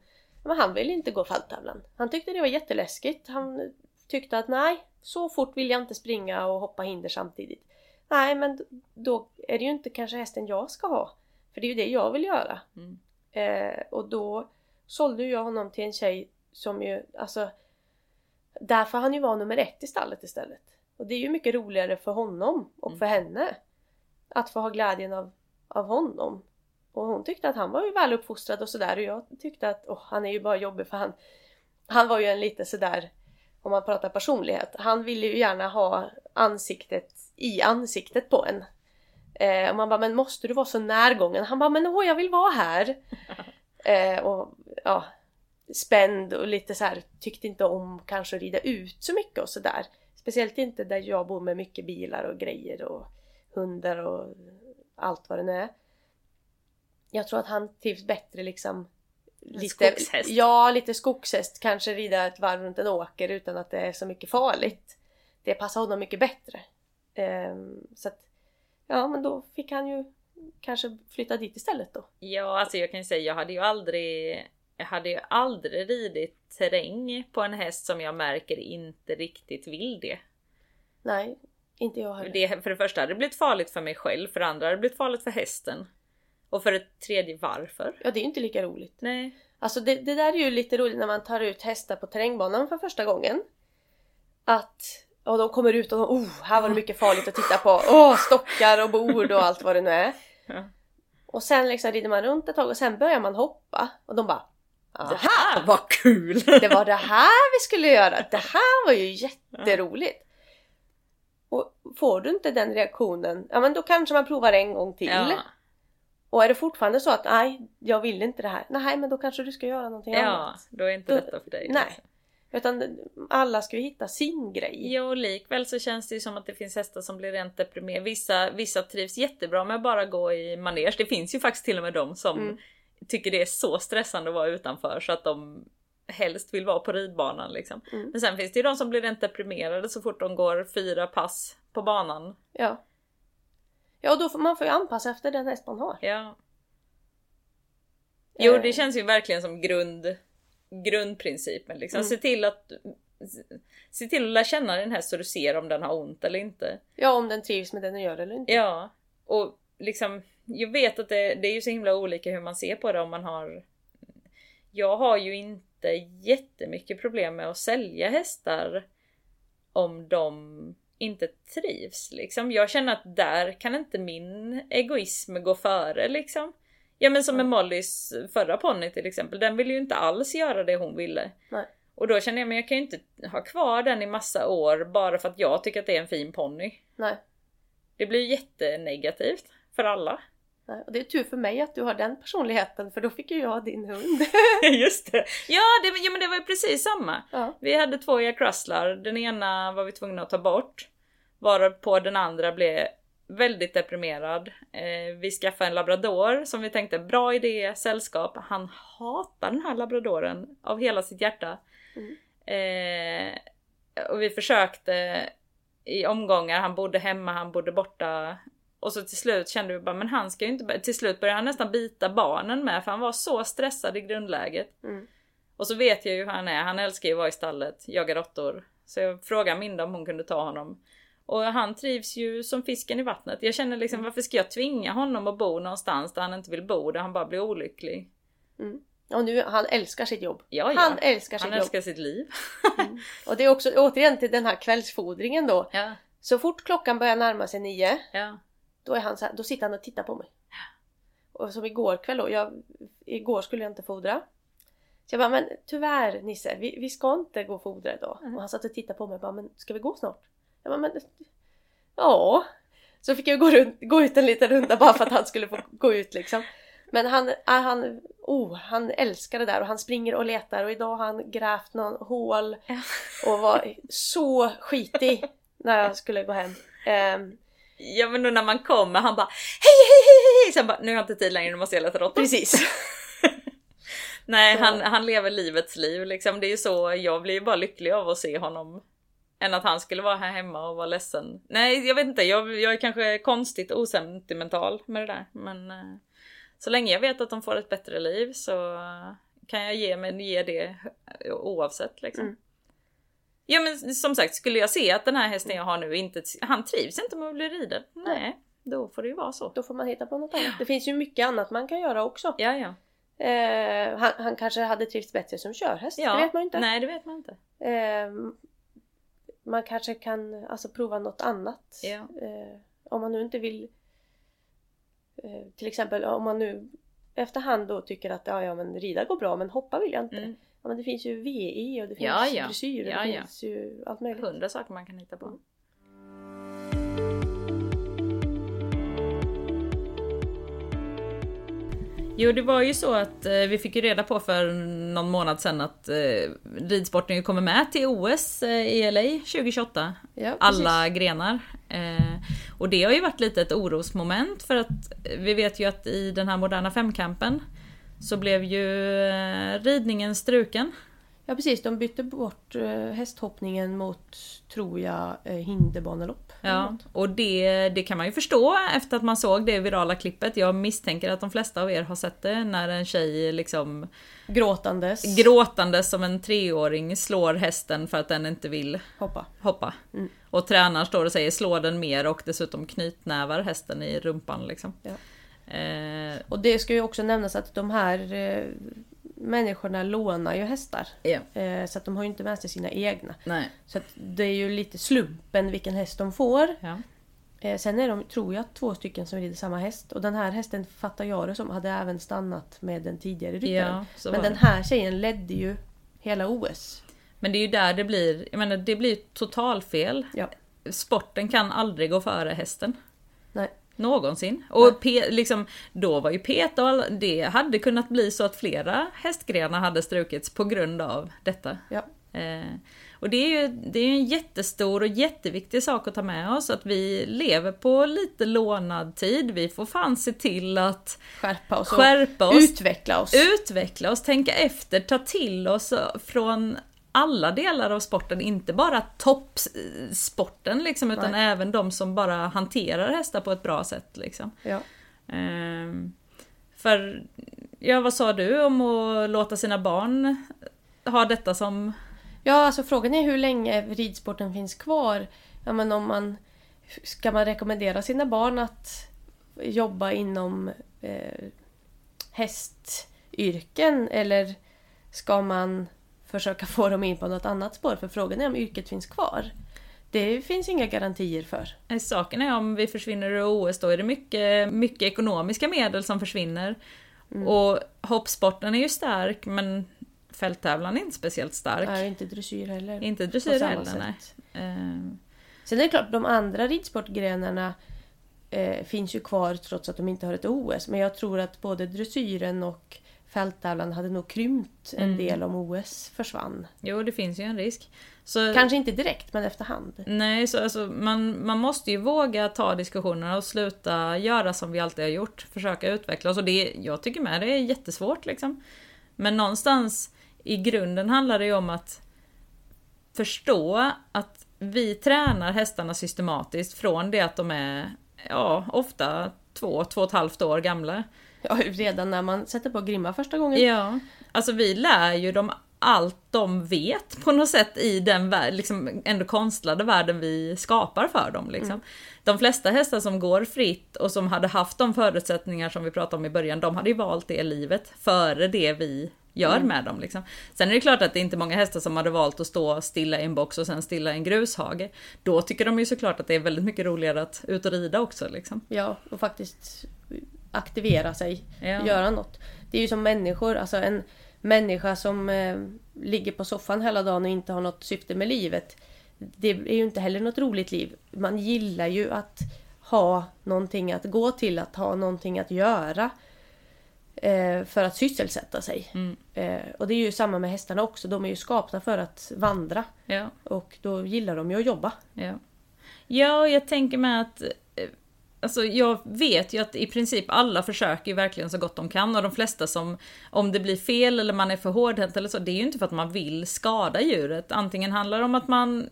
men han ville inte gå fälttävlan. Han tyckte det var jätteläskigt. Han tyckte att nej, så fort vill jag inte springa och hoppa hinder samtidigt. Nej, men då är det ju inte kanske hästen jag ska ha. För det är ju det jag vill göra. Mm. Eh, och då sålde jag honom till en tjej som ju, alltså där får han ju vara nummer ett i stallet istället. Och det är ju mycket roligare för honom och Mm. för henne. Att få ha glädjen av, av honom. Och hon tyckte att han var ju väl uppfostrad och sådär och jag tyckte att åh, han är ju bara jobbig för han Han var ju en lite sådär Om man pratar personlighet. Han ville ju gärna ha ansiktet i ansiktet på en. Eh, och man bara, men måste du vara så närgången? Han bara, men åh jag vill vara här! <laughs> eh, och ja Spänd och lite så här tyckte inte om kanske att rida ut så mycket och sådär. Speciellt inte där jag bor med mycket bilar och grejer och hundar och allt vad det nu är. Jag tror att han trivs bättre liksom lite, skogshäst. Ja, lite skogshäst. Kanske rida ett varv runt en åker utan att det är så mycket farligt. Det passar honom mycket bättre. Ehm, så att, ja men då fick han ju kanske flytta dit istället då. Ja, alltså jag kan ju säga, jag hade ju aldrig jag hade ju aldrig ridit terräng på en häst som jag märker inte riktigt vill det. Nej, inte jag heller. det för det första hade det blivit farligt för mig själv, för det andra hade det blivit farligt för hästen. Och för det tredje varför? Ja, det är ju inte lika roligt. Nej. Alltså det, det där är ju lite roligt när man tar ut hästar på terrängbanan för första gången. Att och de kommer ut och de, oh, här var det mycket farligt att titta på. Åh, stockar och bord och allt vad det nu är. <laughs> Ja. Och sen liksom rider man runt ett tag och sen börjar man hoppa och de bara Det Aha, här var kul! det var det här vi skulle göra. Det här var ju jätteroligt. Och får du inte den reaktionen, ja men då kanske man provar en gång till. Ja, Och är det fortfarande så att nej, jag vill inte det här. Nej, men då kanske du ska göra någonting ja annat. då är inte Då- detta för dig. nej. liksom. Utan alla ska ju hitta sin grej. Ja, och likväl så känns det ju som att det finns hästar som blir rent deprimerade. Vissa, vissa trivs jättebra med att bara gå i manege. Det finns ju faktiskt till och med de som Mm. tycker det är så stressande att vara utanför så att de helst vill vara på ridbanan liksom. Mm. Men sen finns det ju de som blir rent deprimerade så fort de går fyra pass på banan. Ja. Ja, då får man får ju anpassa efter den häst man har. Ja. Jo, Eh. det känns ju verkligen som grund, grundprincipen. Liksom. Mm. Se till att Se till att lära känna din häst så du ser om den har ont eller inte. Ja, om den trivs med det den gör eller inte. Ja, och liksom jag vet att det, det är ju så himla olika hur man ser på det om man har Jag har ju inte jättemycket problem med att sälja hästar om de inte trivs liksom. Jag känner att där kan inte min egoism gå före liksom. Ja men som med Mollys förra ponny till exempel, den ville ju inte alls göra det hon ville. Nej. Och då känner jag, men jag kan ju inte ha kvar den i massa år bara för att jag tycker att det är en fin ponny. Nej. Det blir jättenegativt för alla. Nej. Och det är tur för mig att du har den personligheten för då fick ju jag din hund. <laughs> Just det! Ja, det, ja men det var ju precis samma. ja. Vi hade två Jack Russlar, den ena var vi tvungna att ta bort. Varpå den andra blev väldigt deprimerad. Eh, vi skaffade en labrador som vi tänkte bra idé, sällskap. Han hatar den här labradoren av hela sitt hjärta. Mm. Eh, och vi försökte i omgångar, han bodde hemma, han bodde borta. Och så till slut kände vi bara, men han ska ju inte... Till slut började han nästan bita barnen med för han var så stressad i grundläget. Mm. Och så vet jag ju hur han är, han älskar ju att vara i stallet, jaga råttor. Så jag frågade Minda om hon kunde ta honom. Och han trivs ju som fisken i vattnet. Jag känner liksom varför ska jag tvinga honom att bo någonstans där han inte vill bo, där han bara blir olycklig? Mm. Och nu, han älskar sitt jobb. Ja, ja. Han älskar sitt Han älskar sitt liv. Mm. Och det är också återigen till den här kvällsfodringen då. Ja, Så fort klockan börjar närma sig nio, ja. Då, är han så här, då sitter han och tittar på mig. Och som igår kväll då, jag, igår skulle jag inte fodra. Så jag bara, men tyvärr Nisse, vi, vi ska inte gå och fodra idag. Mm. Och han satt och tittade på mig och bara, men ska vi gå snart? Jag bara, men ja. Så fick jag gå, runt, gå ut en liten runda bara för att han skulle få gå ut liksom. Men han, äh, han, oh, han älskar det där och han springer och letar och idag har han grävt någon hål och var så skitig när jag skulle gå hem. Ehm, Ja men då när man kommer han bara hej hej hej hej Sen bara nu har jag inte tid längre nu måste jag leta råttor. precis. <laughs> Nej Så- han, han lever livets liv liksom. Det är ju så, jag blir ju bara lycklig av att se honom. Än att han skulle vara här hemma och vara ledsen. Nej jag vet inte, jag, jag är kanske konstigt osentimental med det där. Men eh, så länge jag vet att de får ett bättre liv så eh, kan jag ge, mig, ge det oavsett liksom. Mm. Ja men som sagt, skulle jag se att den här hästen jag har nu inte, han trivs inte med att bli riden. Nej, då får det ju vara så. Då får man hitta på något annat. Det finns ju mycket annat man kan göra också. Ja ja. Eh, han, han kanske hade trivts bättre som körhäst, ja. det vet man ju inte. Nej det vet man inte. Eh, man kanske kan alltså, prova något annat. Ja. Eh, om man nu inte vill eh, Till exempel om man nu efterhand då tycker att ja, ja men rida går bra men hoppa vill jag inte. Mm. Ja, men det finns ju VI och det finns Ja, ja. dressyr och Ja, det ja. finns ju allt möjligt. Hundra saker man kan hitta på. Mm. Jo det var ju så att eh, vi fick ju reda på för någon månad sedan att eh, ridsporten kommer med till OS eh, i LA 2028. Ja. Alla grenar. Eh, och det har ju varit lite ett orosmoment för att eh, vi vet ju att i den här moderna femkampen så blev ju eh, ridningen struken. Ja precis, de bytte bort eh, hästhoppningen mot, tror jag, eh, hinderbanelopp. Ja, och det, det kan man ju förstå efter att man såg det virala klippet. Jag misstänker att de flesta av er har sett det när en tjej liksom Gråtandes. gråtande som en treåring slår hästen för att den inte vill Hoppa. hoppa. Mm. Och tränaren står och säger slå den mer och dessutom knytnävar hästen i rumpan liksom. Ja. Eh, Och det ska ju också nämnas att de här eh, människorna lånar ju hästar. ja, Eh, så att de har ju inte med sig sina egna. nej. Så att det är ju lite slumpen vilken häst de får. Ja. Eh, sen är de, tror jag, två stycken som rider samma häst. Och den här hästen fattar jag det som hade även stannat med den tidigare ryttaren. Ja, Men den här tjejen ledde ju hela OS. Men det är ju där det blir, jag menar det blir totalfel. Ja. Sporten kan aldrig gå före hästen. Någonsin. Och pe- liksom, då var ju alla, det hade kunnat bli så att flera hästgrenar hade strukits på grund av detta. Ja. Eh, och det är ju det är en jättestor och jätteviktig sak att ta med oss, att vi lever på lite lånad tid. Vi får fan se till att Skärpa oss skärpa oss, utveckla oss. utveckla oss, tänka efter, ta till oss från alla delar av sporten, inte bara toppsporten liksom, utan Nej. även de som bara hanterar hästar på ett bra sätt. Liksom. Ja. Ehm, för, ja vad sa du om att låta sina barn ha detta som... Ja, alltså frågan är hur länge ridsporten finns kvar. Ja, men om man, ska man rekommendera sina barn att jobba inom eh, hästyrken eller ska man försöka få dem in på något annat spår? För frågan är om yrket finns kvar. Det finns inga garantier för. Saken är om vi försvinner ur OS då är det mycket, mycket ekonomiska medel som försvinner. Mm. Och hoppsporten är ju stark men fälttävlan är inte speciellt stark. Nej, inte dressyr heller. Inte dressyr heller, nej. Uh. Sen är det klart, de andra ridsportgrenarna eh, finns ju kvar trots att de inte har ett OS. Men jag tror att både dressyren och fälttävlan hade nog krympt en mm. del om OS försvann. Jo, det finns ju en risk. Så, Kanske inte direkt, men efterhand. Nej, så alltså, man, man måste ju våga ta diskussionerna och sluta göra som vi alltid har gjort. Försöka utveckla oss. Och det, jag tycker med det är jättesvårt liksom. Men någonstans i grunden handlar det ju om att förstå att vi tränar hästarna systematiskt från det att de är, ja, ofta två, två och ett halvt år gamla. <laughs> Ja, redan när man sätter på grimma första gången. Ja. Alltså vi lär ju dem allt de vet på något sätt i den värld, liksom ändå konstlade världen vi skapar för dem. Liksom. Mm. De flesta hästar som går fritt och som hade haft de förutsättningar som vi pratade om i början, de hade ju valt det livet före det vi gör mm. med dem. Liksom. Sen är det klart att det är inte många hästar som hade valt att stå stilla i en box och sen stilla i en grushage. Då tycker de ju såklart att det är väldigt mycket roligare att ut och rida också. Liksom. Ja, och faktiskt aktivera sig, ja. göra något. Det är ju som människor, alltså en människa som eh, ligger på soffan hela dagen och inte har något syfte med livet. Det är ju inte heller något roligt liv. Man gillar ju att ha någonting att gå till, att ha någonting att göra. Eh, för att sysselsätta sig. Mm. Eh, och det är ju samma med hästarna också. De är ju skapta för att vandra. Ja. Och då gillar de ju att jobba. Ja, ja jag tänker med att Alltså jag vet ju att i princip alla försöker ju verkligen så gott de kan och de flesta som, om det blir fel eller man är för hårdhänt eller så, det är ju inte för att man vill skada djuret. Antingen handlar det om att man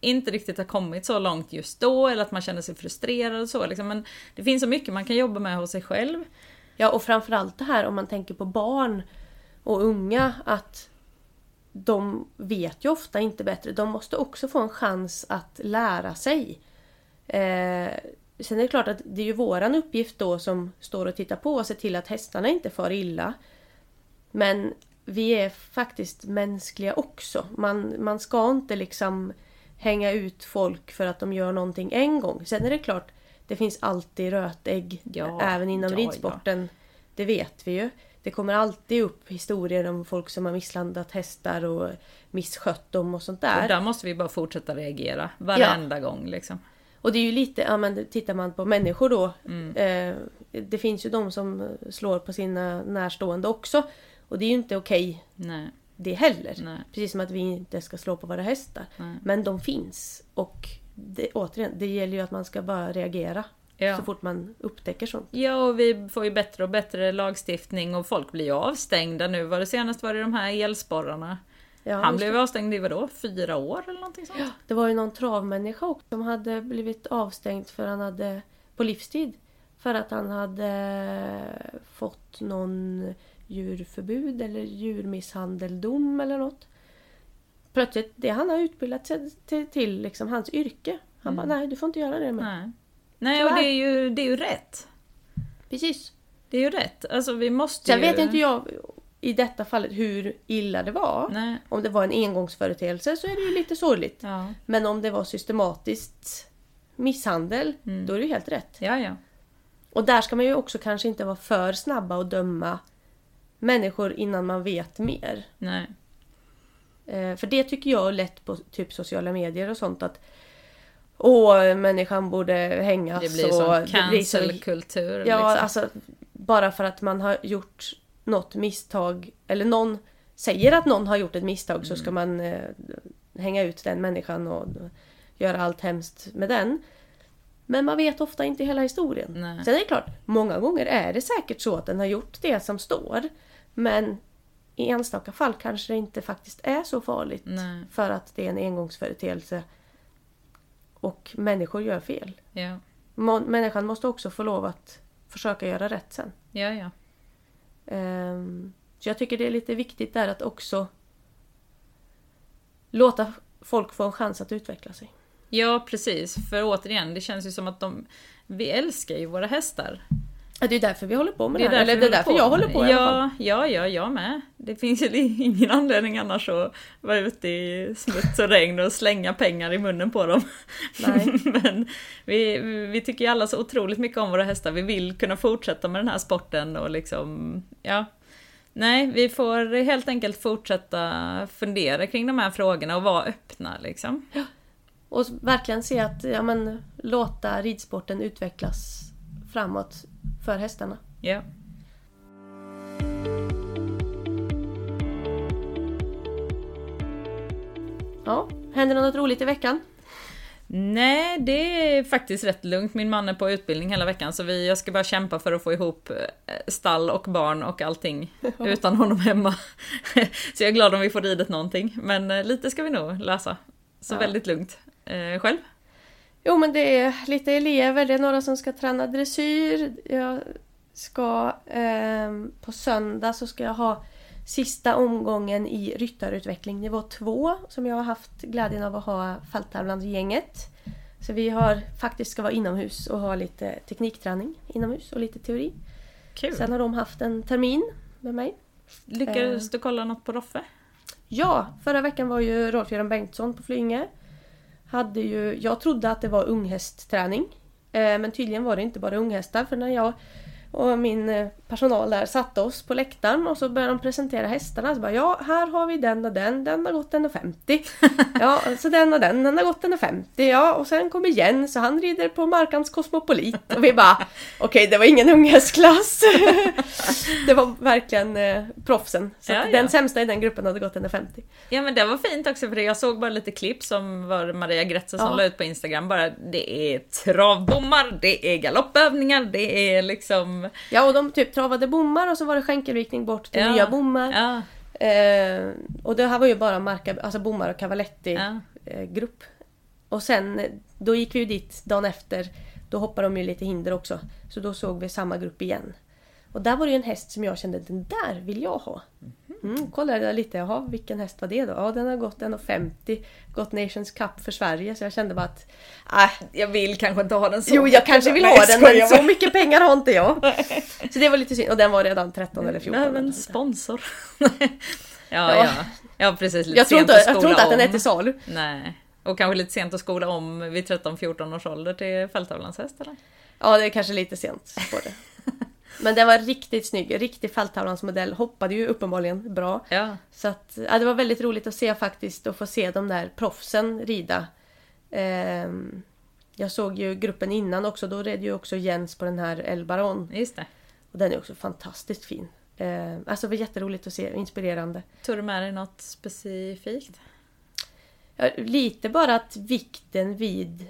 inte riktigt har kommit så långt just då eller att man känner sig frustrerad och så liksom. Men det finns så mycket man kan jobba med hos sig själv. Ja och framförallt det här om man tänker på barn och unga att de vet ju ofta inte bättre. De måste också få en chans att lära sig. Eh, sen är det klart att det är ju våran uppgift då som står och tittar på och ser till att hästarna inte far illa. Men vi är faktiskt mänskliga också. Man, man ska inte liksom hänga ut folk för att de gör någonting en gång. Sen är det klart, det finns alltid rötägg ja, även inom ja, ridsporten. Ja. Det vet vi ju. Det kommer alltid upp historier om folk som har misshandlat hästar och misskött dem och sånt där. Och där måste vi bara fortsätta reagera varenda gång liksom. Och det är ju lite, ja men tittar man på människor då. Mm. Eh, det finns ju de som slår på sina närstående också. Och det är ju inte okej okay det heller. Nej. Precis som att vi inte ska slå på våra hästar. Nej. Men de finns. Och det, återigen, det gäller ju att man ska bara reagera. Ja. Så fort man upptäcker sånt. Ja, och vi får ju bättre och bättre lagstiftning och folk blir ju avstängda nu. Var det senast var det de här elsporrarna. Ja, Han blev avstängd i vadå? Fyra år eller någonting sånt? Det var ju någon travmänniska också som hade blivit avstängd för han hade på livstid. För att han hade fått någon djurförbud eller djurmisshandeldom eller något. Plötsligt, det han har utbildat sig till, till liksom hans yrke. Han mm. bara, nej du får inte göra det med. Nej, nej och det är, ju, det är ju rätt. Precis. Det är ju rätt. Alltså vi måste Sen ju... vet inte jag i detta fallet hur illa det var. Nej. Om det var en engångsföreteelse så är det ju lite sorgligt. Ja. Men om det var systematiskt misshandel, mm. då är det ju helt rätt. Ja, ja. Och där ska man ju också kanske inte vara för snabba och döma människor innan man vet mer. Nej. Eh, för det tycker jag är lätt på typ sociala medier och sånt att Åh, människan borde hängas. Det blir sån cancel-kultur. Ja, liksom. alltså bara för att man har gjort något misstag eller någon säger att någon har gjort ett misstag mm. så ska man eh, hänga ut den människan och göra allt hemskt med den. Men man vet ofta inte hela historien. Nej. Sen är det klart, många gånger är det säkert så att den har gjort det som står. Men i enstaka fall kanske det inte faktiskt är så farligt. Nej. För att det är en engångsföreteelse. Och människor gör fel. Ja. Människan måste också få lov att försöka göra rätt sen. Ja, ja. Ehm, så jag tycker det är lite viktigt där att också låta folk få en chans att utveckla sig. Ja precis, för återigen, det känns ju som att de... Vi älskar ju våra hästar. Ja, det är därför vi håller på med Det det, är här. Eller det är därför jag håller med på det. i alla fall. Ja, ja, ja, jag med. Det finns ju ingen anledning annars att vara ute i smuts och regn och slänga pengar i munnen på dem. Nej. <laughs> Men vi, vi tycker ju alla så otroligt mycket om våra hästar. Vi vill kunna fortsätta med den här sporten och liksom, ja. Nej, vi får helt enkelt fortsätta fundera kring de här frågorna och vara öppna liksom. Och verkligen se att, ja men, låta ridsporten utvecklas framåt för hästarna. Ja. Ja, händer det något roligt i veckan? Nej, det är faktiskt rätt lugnt. Min man är på utbildning hela veckan så vi, jag ska bara kämpa för att få ihop eh, stall och barn och allting <laughs> utan honom hemma. så jag är glad om vi får ridet någonting. Men eh, lite ska vi nog lösa. Så Ja. väldigt lugnt. Eh, själv? Jo men det är lite elever, det är några som ska träna dressyr. Jag ska ehm, på söndag så ska jag ha sista omgången i ryttarutveckling nivå 2 som jag har haft glädjen av att ha fälttävlansgänget. Så vi har faktiskt ska vara inomhus och ha lite teknikträning inomhus och lite teori. Kul! Sen har de haft en termin med mig. Lyckades du kolla något på Roffe? Ja, förra veckan var ju Rolf-Göran Bengtsson på Flyinge. Hade ju, jag trodde att det var unghästträning. Eh, men tydligen var det inte bara unghästar för när jag och min eh, personal där satte oss på läktaren och så började de presentera hästarna. Så bara, ja, här har vi den och den, den har gått 1,50. <laughs> Ja, så den och den, den har gått 1,50. Ja, och sen kommer Jens så han rider på Markans Kosmopolit. Och vi bara, <laughs> okej det var ingen unghästklass. <laughs> det var verkligen eh, proffsen. Så Ja, ja. den sämsta i den gruppen hade gått 1,50. Ja men det var fint också för jag såg bara lite klipp som var Maria Gretze som Ja. la ut på Instagram. Bara det är travbommar, det är galoppövningar, det är liksom... Ja och de typ travade bommar och så var det skänkelvikning bort till Ja. nya bommar. Ja, Eh, och det här var ju bara marka, alltså bommar och cavaletti ja. eh, grupp. Och sen, då gick vi ju dit dagen efter. Då hoppade de ju lite hinder också. Så då såg vi samma grupp igen. Och där var det ju en häst som jag kände, den där vill jag ha. Mm, kollade jag lite, jaha vilken häst var det då? Ja den har gått 1,50. Gått Nations Cup för Sverige. Så jag kände bara att, äh, Jag vill kanske inte ha den så. Jo, jag kanske vill Nej, ha den skojar men så mycket pengar har inte jag. <laughs> Så det var lite synd. Och den var redan 13 eller 14. Nej men sponsor. <laughs> ja, Ja. ja, ja. precis. Lite jag tror inte, att jag tror inte att den är till salu. Nej. Och kanske lite sent att skola om vid 13-14 års ålder till fälttävlanshäst eller? Ja, det är kanske lite sent på det. Men den var riktigt snygg. Riktig fälttävlansmodell. Hoppade ju uppenbarligen bra. Ja. Så att, ja, det var väldigt roligt att se faktiskt och få se de där proffsen rida. Ehm, jag såg ju gruppen innan också. Då red ju också Jens på den här El Baron. Just det. Och den är också fantastiskt fin. Ehm, alltså det var jätteroligt att se. Inspirerande. Tog du med dig något specifikt? Ja, lite bara att vikten vid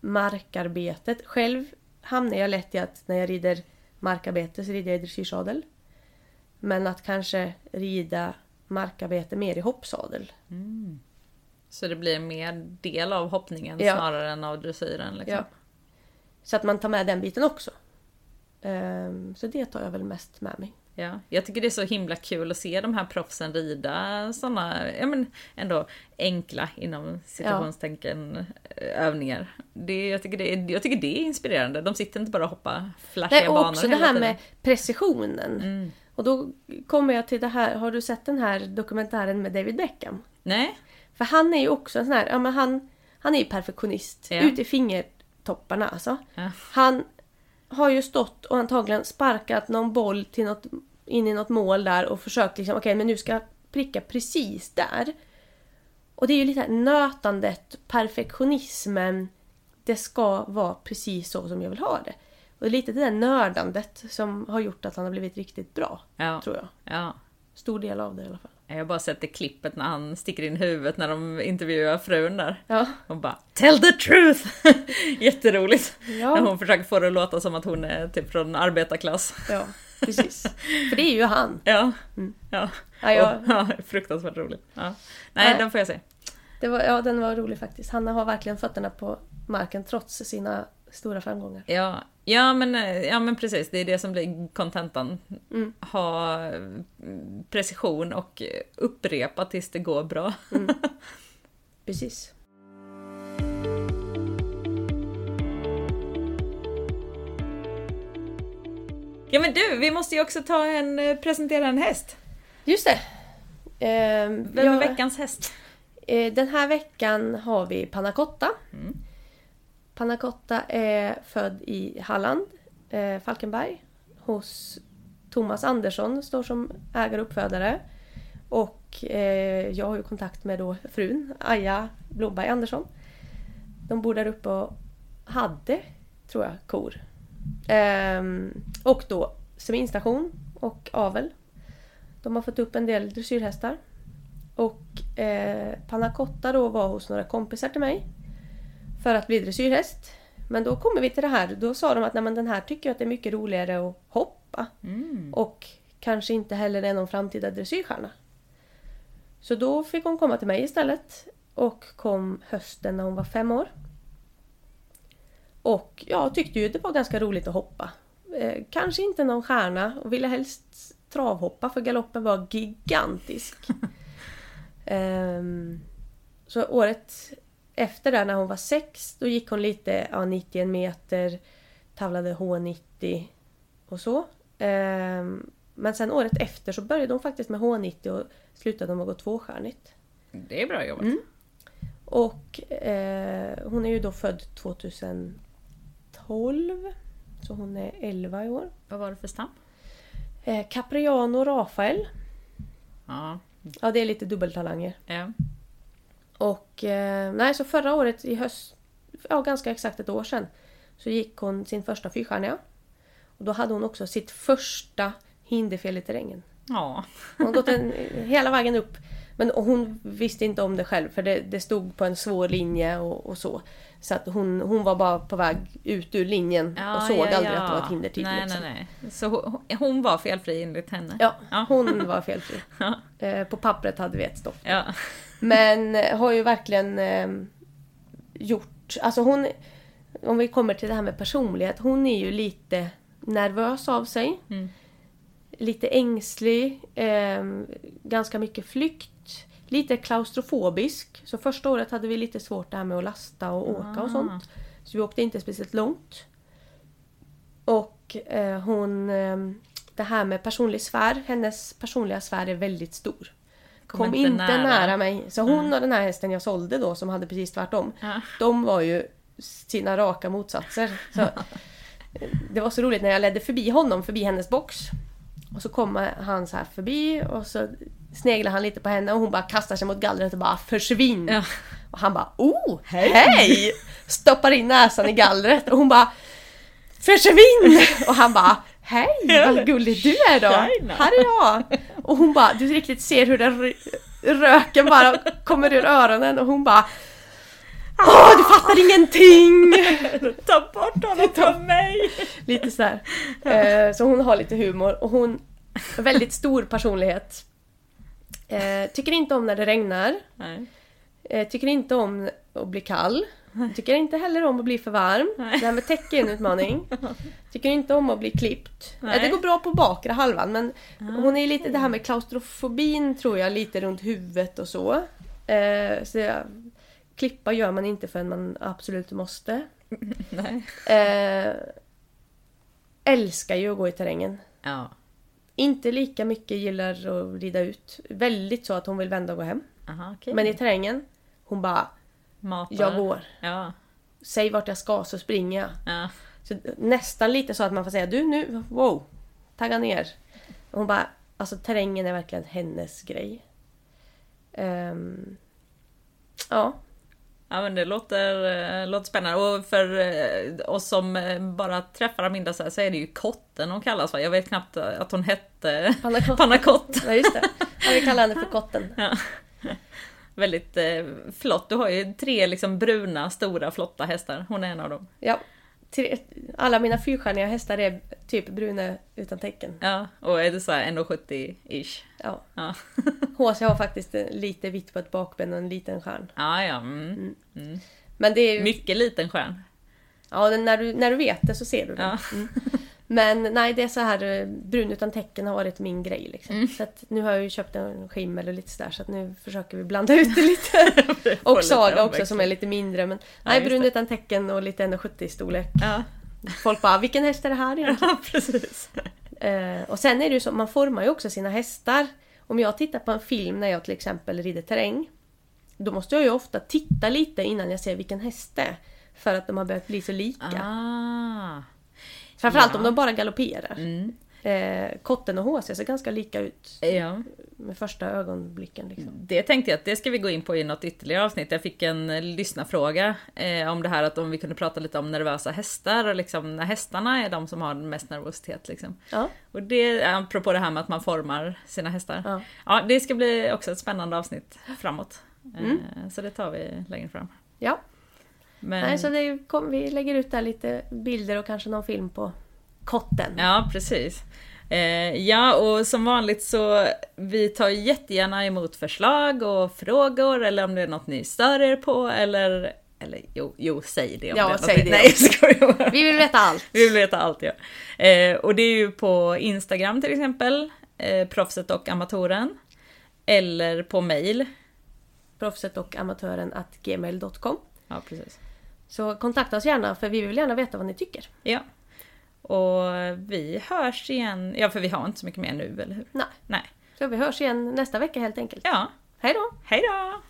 markarbetet. Själv hamnar jag lätt i att när jag rider markarbete så rider jag i dressyrsadel. Men att kanske rida markarbete mer i hoppsadel. Så det blir mer del av hoppningen Ja. snarare än av dressyren liksom. Ja. Så att man tar med den biten också. Ehm, så det tar jag väl mest med mig. Ja, jag tycker det är så himla kul att se de här proffsen rida sådana, ja men ändå enkla inom situationstecken övningar. Det, jag, tycker det är, jag tycker det är inspirerande. De sitter inte bara och hoppar flashiga Nej, och banor också det här tiden. med precisionen. Mm. Och då kommer jag till det här, har du sett den här dokumentären med David Beckham? Nej? För han är ju också en sån här, ja men han, han är ju perfektionist. Ja. Ut i fingertopparna alltså. Ja. Han har ju stått och antagligen sparkat någon boll till något, in i något mål där och försökt liksom, okej men nu ska jag pricka precis där. Och det är ju lite här nötandet, perfektionismen. Det ska vara precis så som jag vill ha det. Och det är lite det där nördandet som har gjort att han har blivit riktigt bra, Ja. tror jag. ja. Stor del av det i alla fall. Jag har bara sett det klippet när han sticker in huvudet när de intervjuar frun där. Ja. Och bara Tell the truth! <laughs> Jätteroligt! Ja. När hon försöker få det att låta som att hon är typ från arbetarklass. Ja, precis. För det är ju han. Ja. Mm. ja. Ja, jag, <laughs> ja fruktansvärt roligt. Ja. Nej, Nej. den får jag se. det var, ja, den var rolig faktiskt. Han har verkligen fötterna på marken trots sina stora framgångar. Ja, ja, men, ja men precis, det är det som blir kontentan. Mm. Ha mm, precision och upprepa tills det går bra. <laughs> Precis. Ja men du, vi måste ju också ta en, eh, presentera en häst. Just det. Ehm, Vem är jag- veckans häst? Eh, Den här veckan har vi Panna Cotta. Mm. Panna Cotta är född i Halland, eh, Falkenberg, hos Thomas Andersson, står som ägare och uppfödare. Och eh, jag har ju kontakt med då frun, Aja Blomberg Andersson. De bor där uppe och hade, tror jag, kor. Ehm, och då seminstation och avel. De har fått upp en del dressyrhästar. Och eh, Panna Cotta då var hos några kompisar till mig. För att bli dressyrhäst. Men då kommer vi till det här. Då sa de att Nej, men den här tycker att det är mycket roligare att hoppa. Mm. Och kanske inte heller är någon framtida dressyrstjärna. Så då fick hon komma till mig istället. Och kom hösten när hon var fem år. Och jag tyckte ju det var ganska roligt att hoppa. Eh, kanske inte någon stjärna och ville helst travhoppa för galoppen var gigantisk. <laughs> Ehm, så året efter där när hon var sex, då gick hon lite ja, 91 meter, tavlade H90 och så. Ehm, men sen året efter så började hon faktiskt med H90 och slutade med att gå tvåstjärnigt. Det är bra jobbat. Mm. Och eh, hon är ju då född 2012. Så hon är 11 i år. Vad var det för stam? Eh, Capriano Rafael. Ja. Ja, det är lite dubbeltalanger. ja. Och eh, nej, så förra året i höst, ja ganska exakt ett år sedan, så gick hon sin första fyrstjärniga. Och då hade hon också sitt första hinderfel i terrängen. Ja. Hon har gått en, hela vägen upp. Men hon visste inte om det själv för det, det stod på en svår linje och, och så. Så att hon, hon var bara på väg ut ur linjen Ja, och såg ja, aldrig ja. att det var ett hinder till. Nej, liksom. nej, nej. Så hon, hon var felfri enligt henne? Ja, hon var felfri. <laughs> Eh, på pappret hade vi ett stopp. Men eh, har ju verkligen eh, gjort, alltså hon, om vi kommer till det här med personlighet, hon är ju lite nervös av sig. Mm. Lite ängslig, eh, ganska mycket flykt, lite klaustrofobisk. Så första året hade vi lite svårt det här med att lasta och åka och Ah. sånt. Så vi åkte inte speciellt långt. Och eh, hon, eh, det här med personlig sfär, hennes personliga sfär är väldigt stor. Kom, inte, nära. mig. Så hon och den här hästen jag sålde då som hade precis tvärtom. Ja. De var ju sina raka motsatser. Så, <laughs> det var så roligt när jag ledde förbi honom, förbi hennes box. Och så kommer han så här förbi och så sneglar han lite på henne och hon bara kastar sig mot gallret och bara försvinn. Ja. Och han bara oh, hej! Stoppar in näsan i gallret och hon bara Försvinn! Och han bara Hej vad gullig du är då! Här är jag! Och hon bara, du riktigt ser hur den röken bara kommer ur öronen och hon bara Åh du fattar ingenting! Ta bort honom från mig! Lite sådär. Eh, så hon har lite humor och hon väldigt stor personlighet. Eh, tycker inte om när det regnar. Eh, tycker inte om att bli kall. Tycker inte heller om att bli för varm. Nej. Det här med täcke är en utmaning. <laughs> Tycker inte om att bli klippt. Eh, Nej. Det går bra på bakre halvan men hon är lite det här med klaustrofobin tror jag lite runt huvudet och så. Eh, så jag, klippa gör man inte förrän man absolut måste. <laughs> Nej. Eh, älskar ju att gå i terrängen. Ja. Inte lika mycket gillar att rida ut. Väldigt så att hon vill vända och gå hem. Aha, okej. Men i terrängen, hon bara Matar. Jag går. Ja. Säg vart jag ska så springer jag. Ja. Så nästan lite så att man får säga du nu, wow, tagga ner. Hon bara, alltså terrängen är verkligen hennes grej. Ehm, ja, Ja men det låter, eh, låter spännande och för eh, oss som eh, bara träffar Aminda så, här, så är det ju kotten hon kallas va? Jag vet knappt att hon hette Panna. <laughs> Panakott. ja just det. Ja, vi kallar henne för <laughs> kotten. Ja. <laughs> Väldigt eh, flott. Du har ju tre liksom bruna, stora, flotta hästar. Hon är en av dem. Ja, tre, alla mina fyrstjärniga hästar är typ bruna utan tecken. Ja, och är det så här 1,70-ish? Ja. Ja. <laughs> HC har faktiskt lite vitt på ett bakben och en liten stjärn. ja, ja. Mm. Mm. Men det är ju... Mycket liten stjärn. Ja, när du, när du vet det så ser du det. Ja. Mm. Men nej, det är så här eh, brun utan tecken har varit min grej. Liksom. Mm. Så nu har jag ju köpt en skimmel och lite sådär så att nu försöker vi blanda ut det lite. <laughs> Och saga också som är lite mindre. Men Ja, nej, brun det. utan tecken och lite 1,70 storlek. Ja, Folk bara, vilken häst är det här egentligen? <laughs> ja precis. Eh, och sen är det ju så, man formar ju också sina hästar. Om jag tittar på en film när jag till exempel rider terräng. Då måste jag ju ofta titta lite innan jag ser vilken häst det är. För att de har börjat bli så lika. Ah. Framförallt ja. om de bara galopperar. Mm. Eh, kotten och HC ser ganska lika ut Ja, med första ögonblicken. Liksom. det tänkte jag att det ska vi gå in på i något ytterligare avsnitt. Jag fick en eh, lyssnarfråga eh, om det här att om vi kunde prata lite om nervösa hästar och liksom när hästarna är de som har mest nervositet. Liksom. Ja. Och det, apropå det här med att man formar sina hästar. Ja. Ja, det ska bli också ett spännande avsnitt framåt. Mm. Eh, Så det tar vi längre fram. ja. Men, Nej, så det kom, vi lägger ut där lite bilder och kanske någon film på kotten. Ja, precis. Eh, ja, och som vanligt så vi tar jättegärna emot förslag och frågor eller om det är något ni stör er på eller eller jo, jo säg det om Ja, det säg det Nej, jag. Vi vill veta allt. Vi vill veta allt ja. Eh, och det är ju på Instagram till exempel, eh, proffset och amatören. Eller på mail. Proffset och amatören at gmail.com. Ja, precis. Så kontakta oss gärna för vi vill gärna veta vad ni tycker. Ja. Och vi hörs igen, ja för vi har inte så mycket mer nu, eller hur? Nej. Nej. Så vi hörs igen nästa vecka helt enkelt. Ja, Hej då! hej då!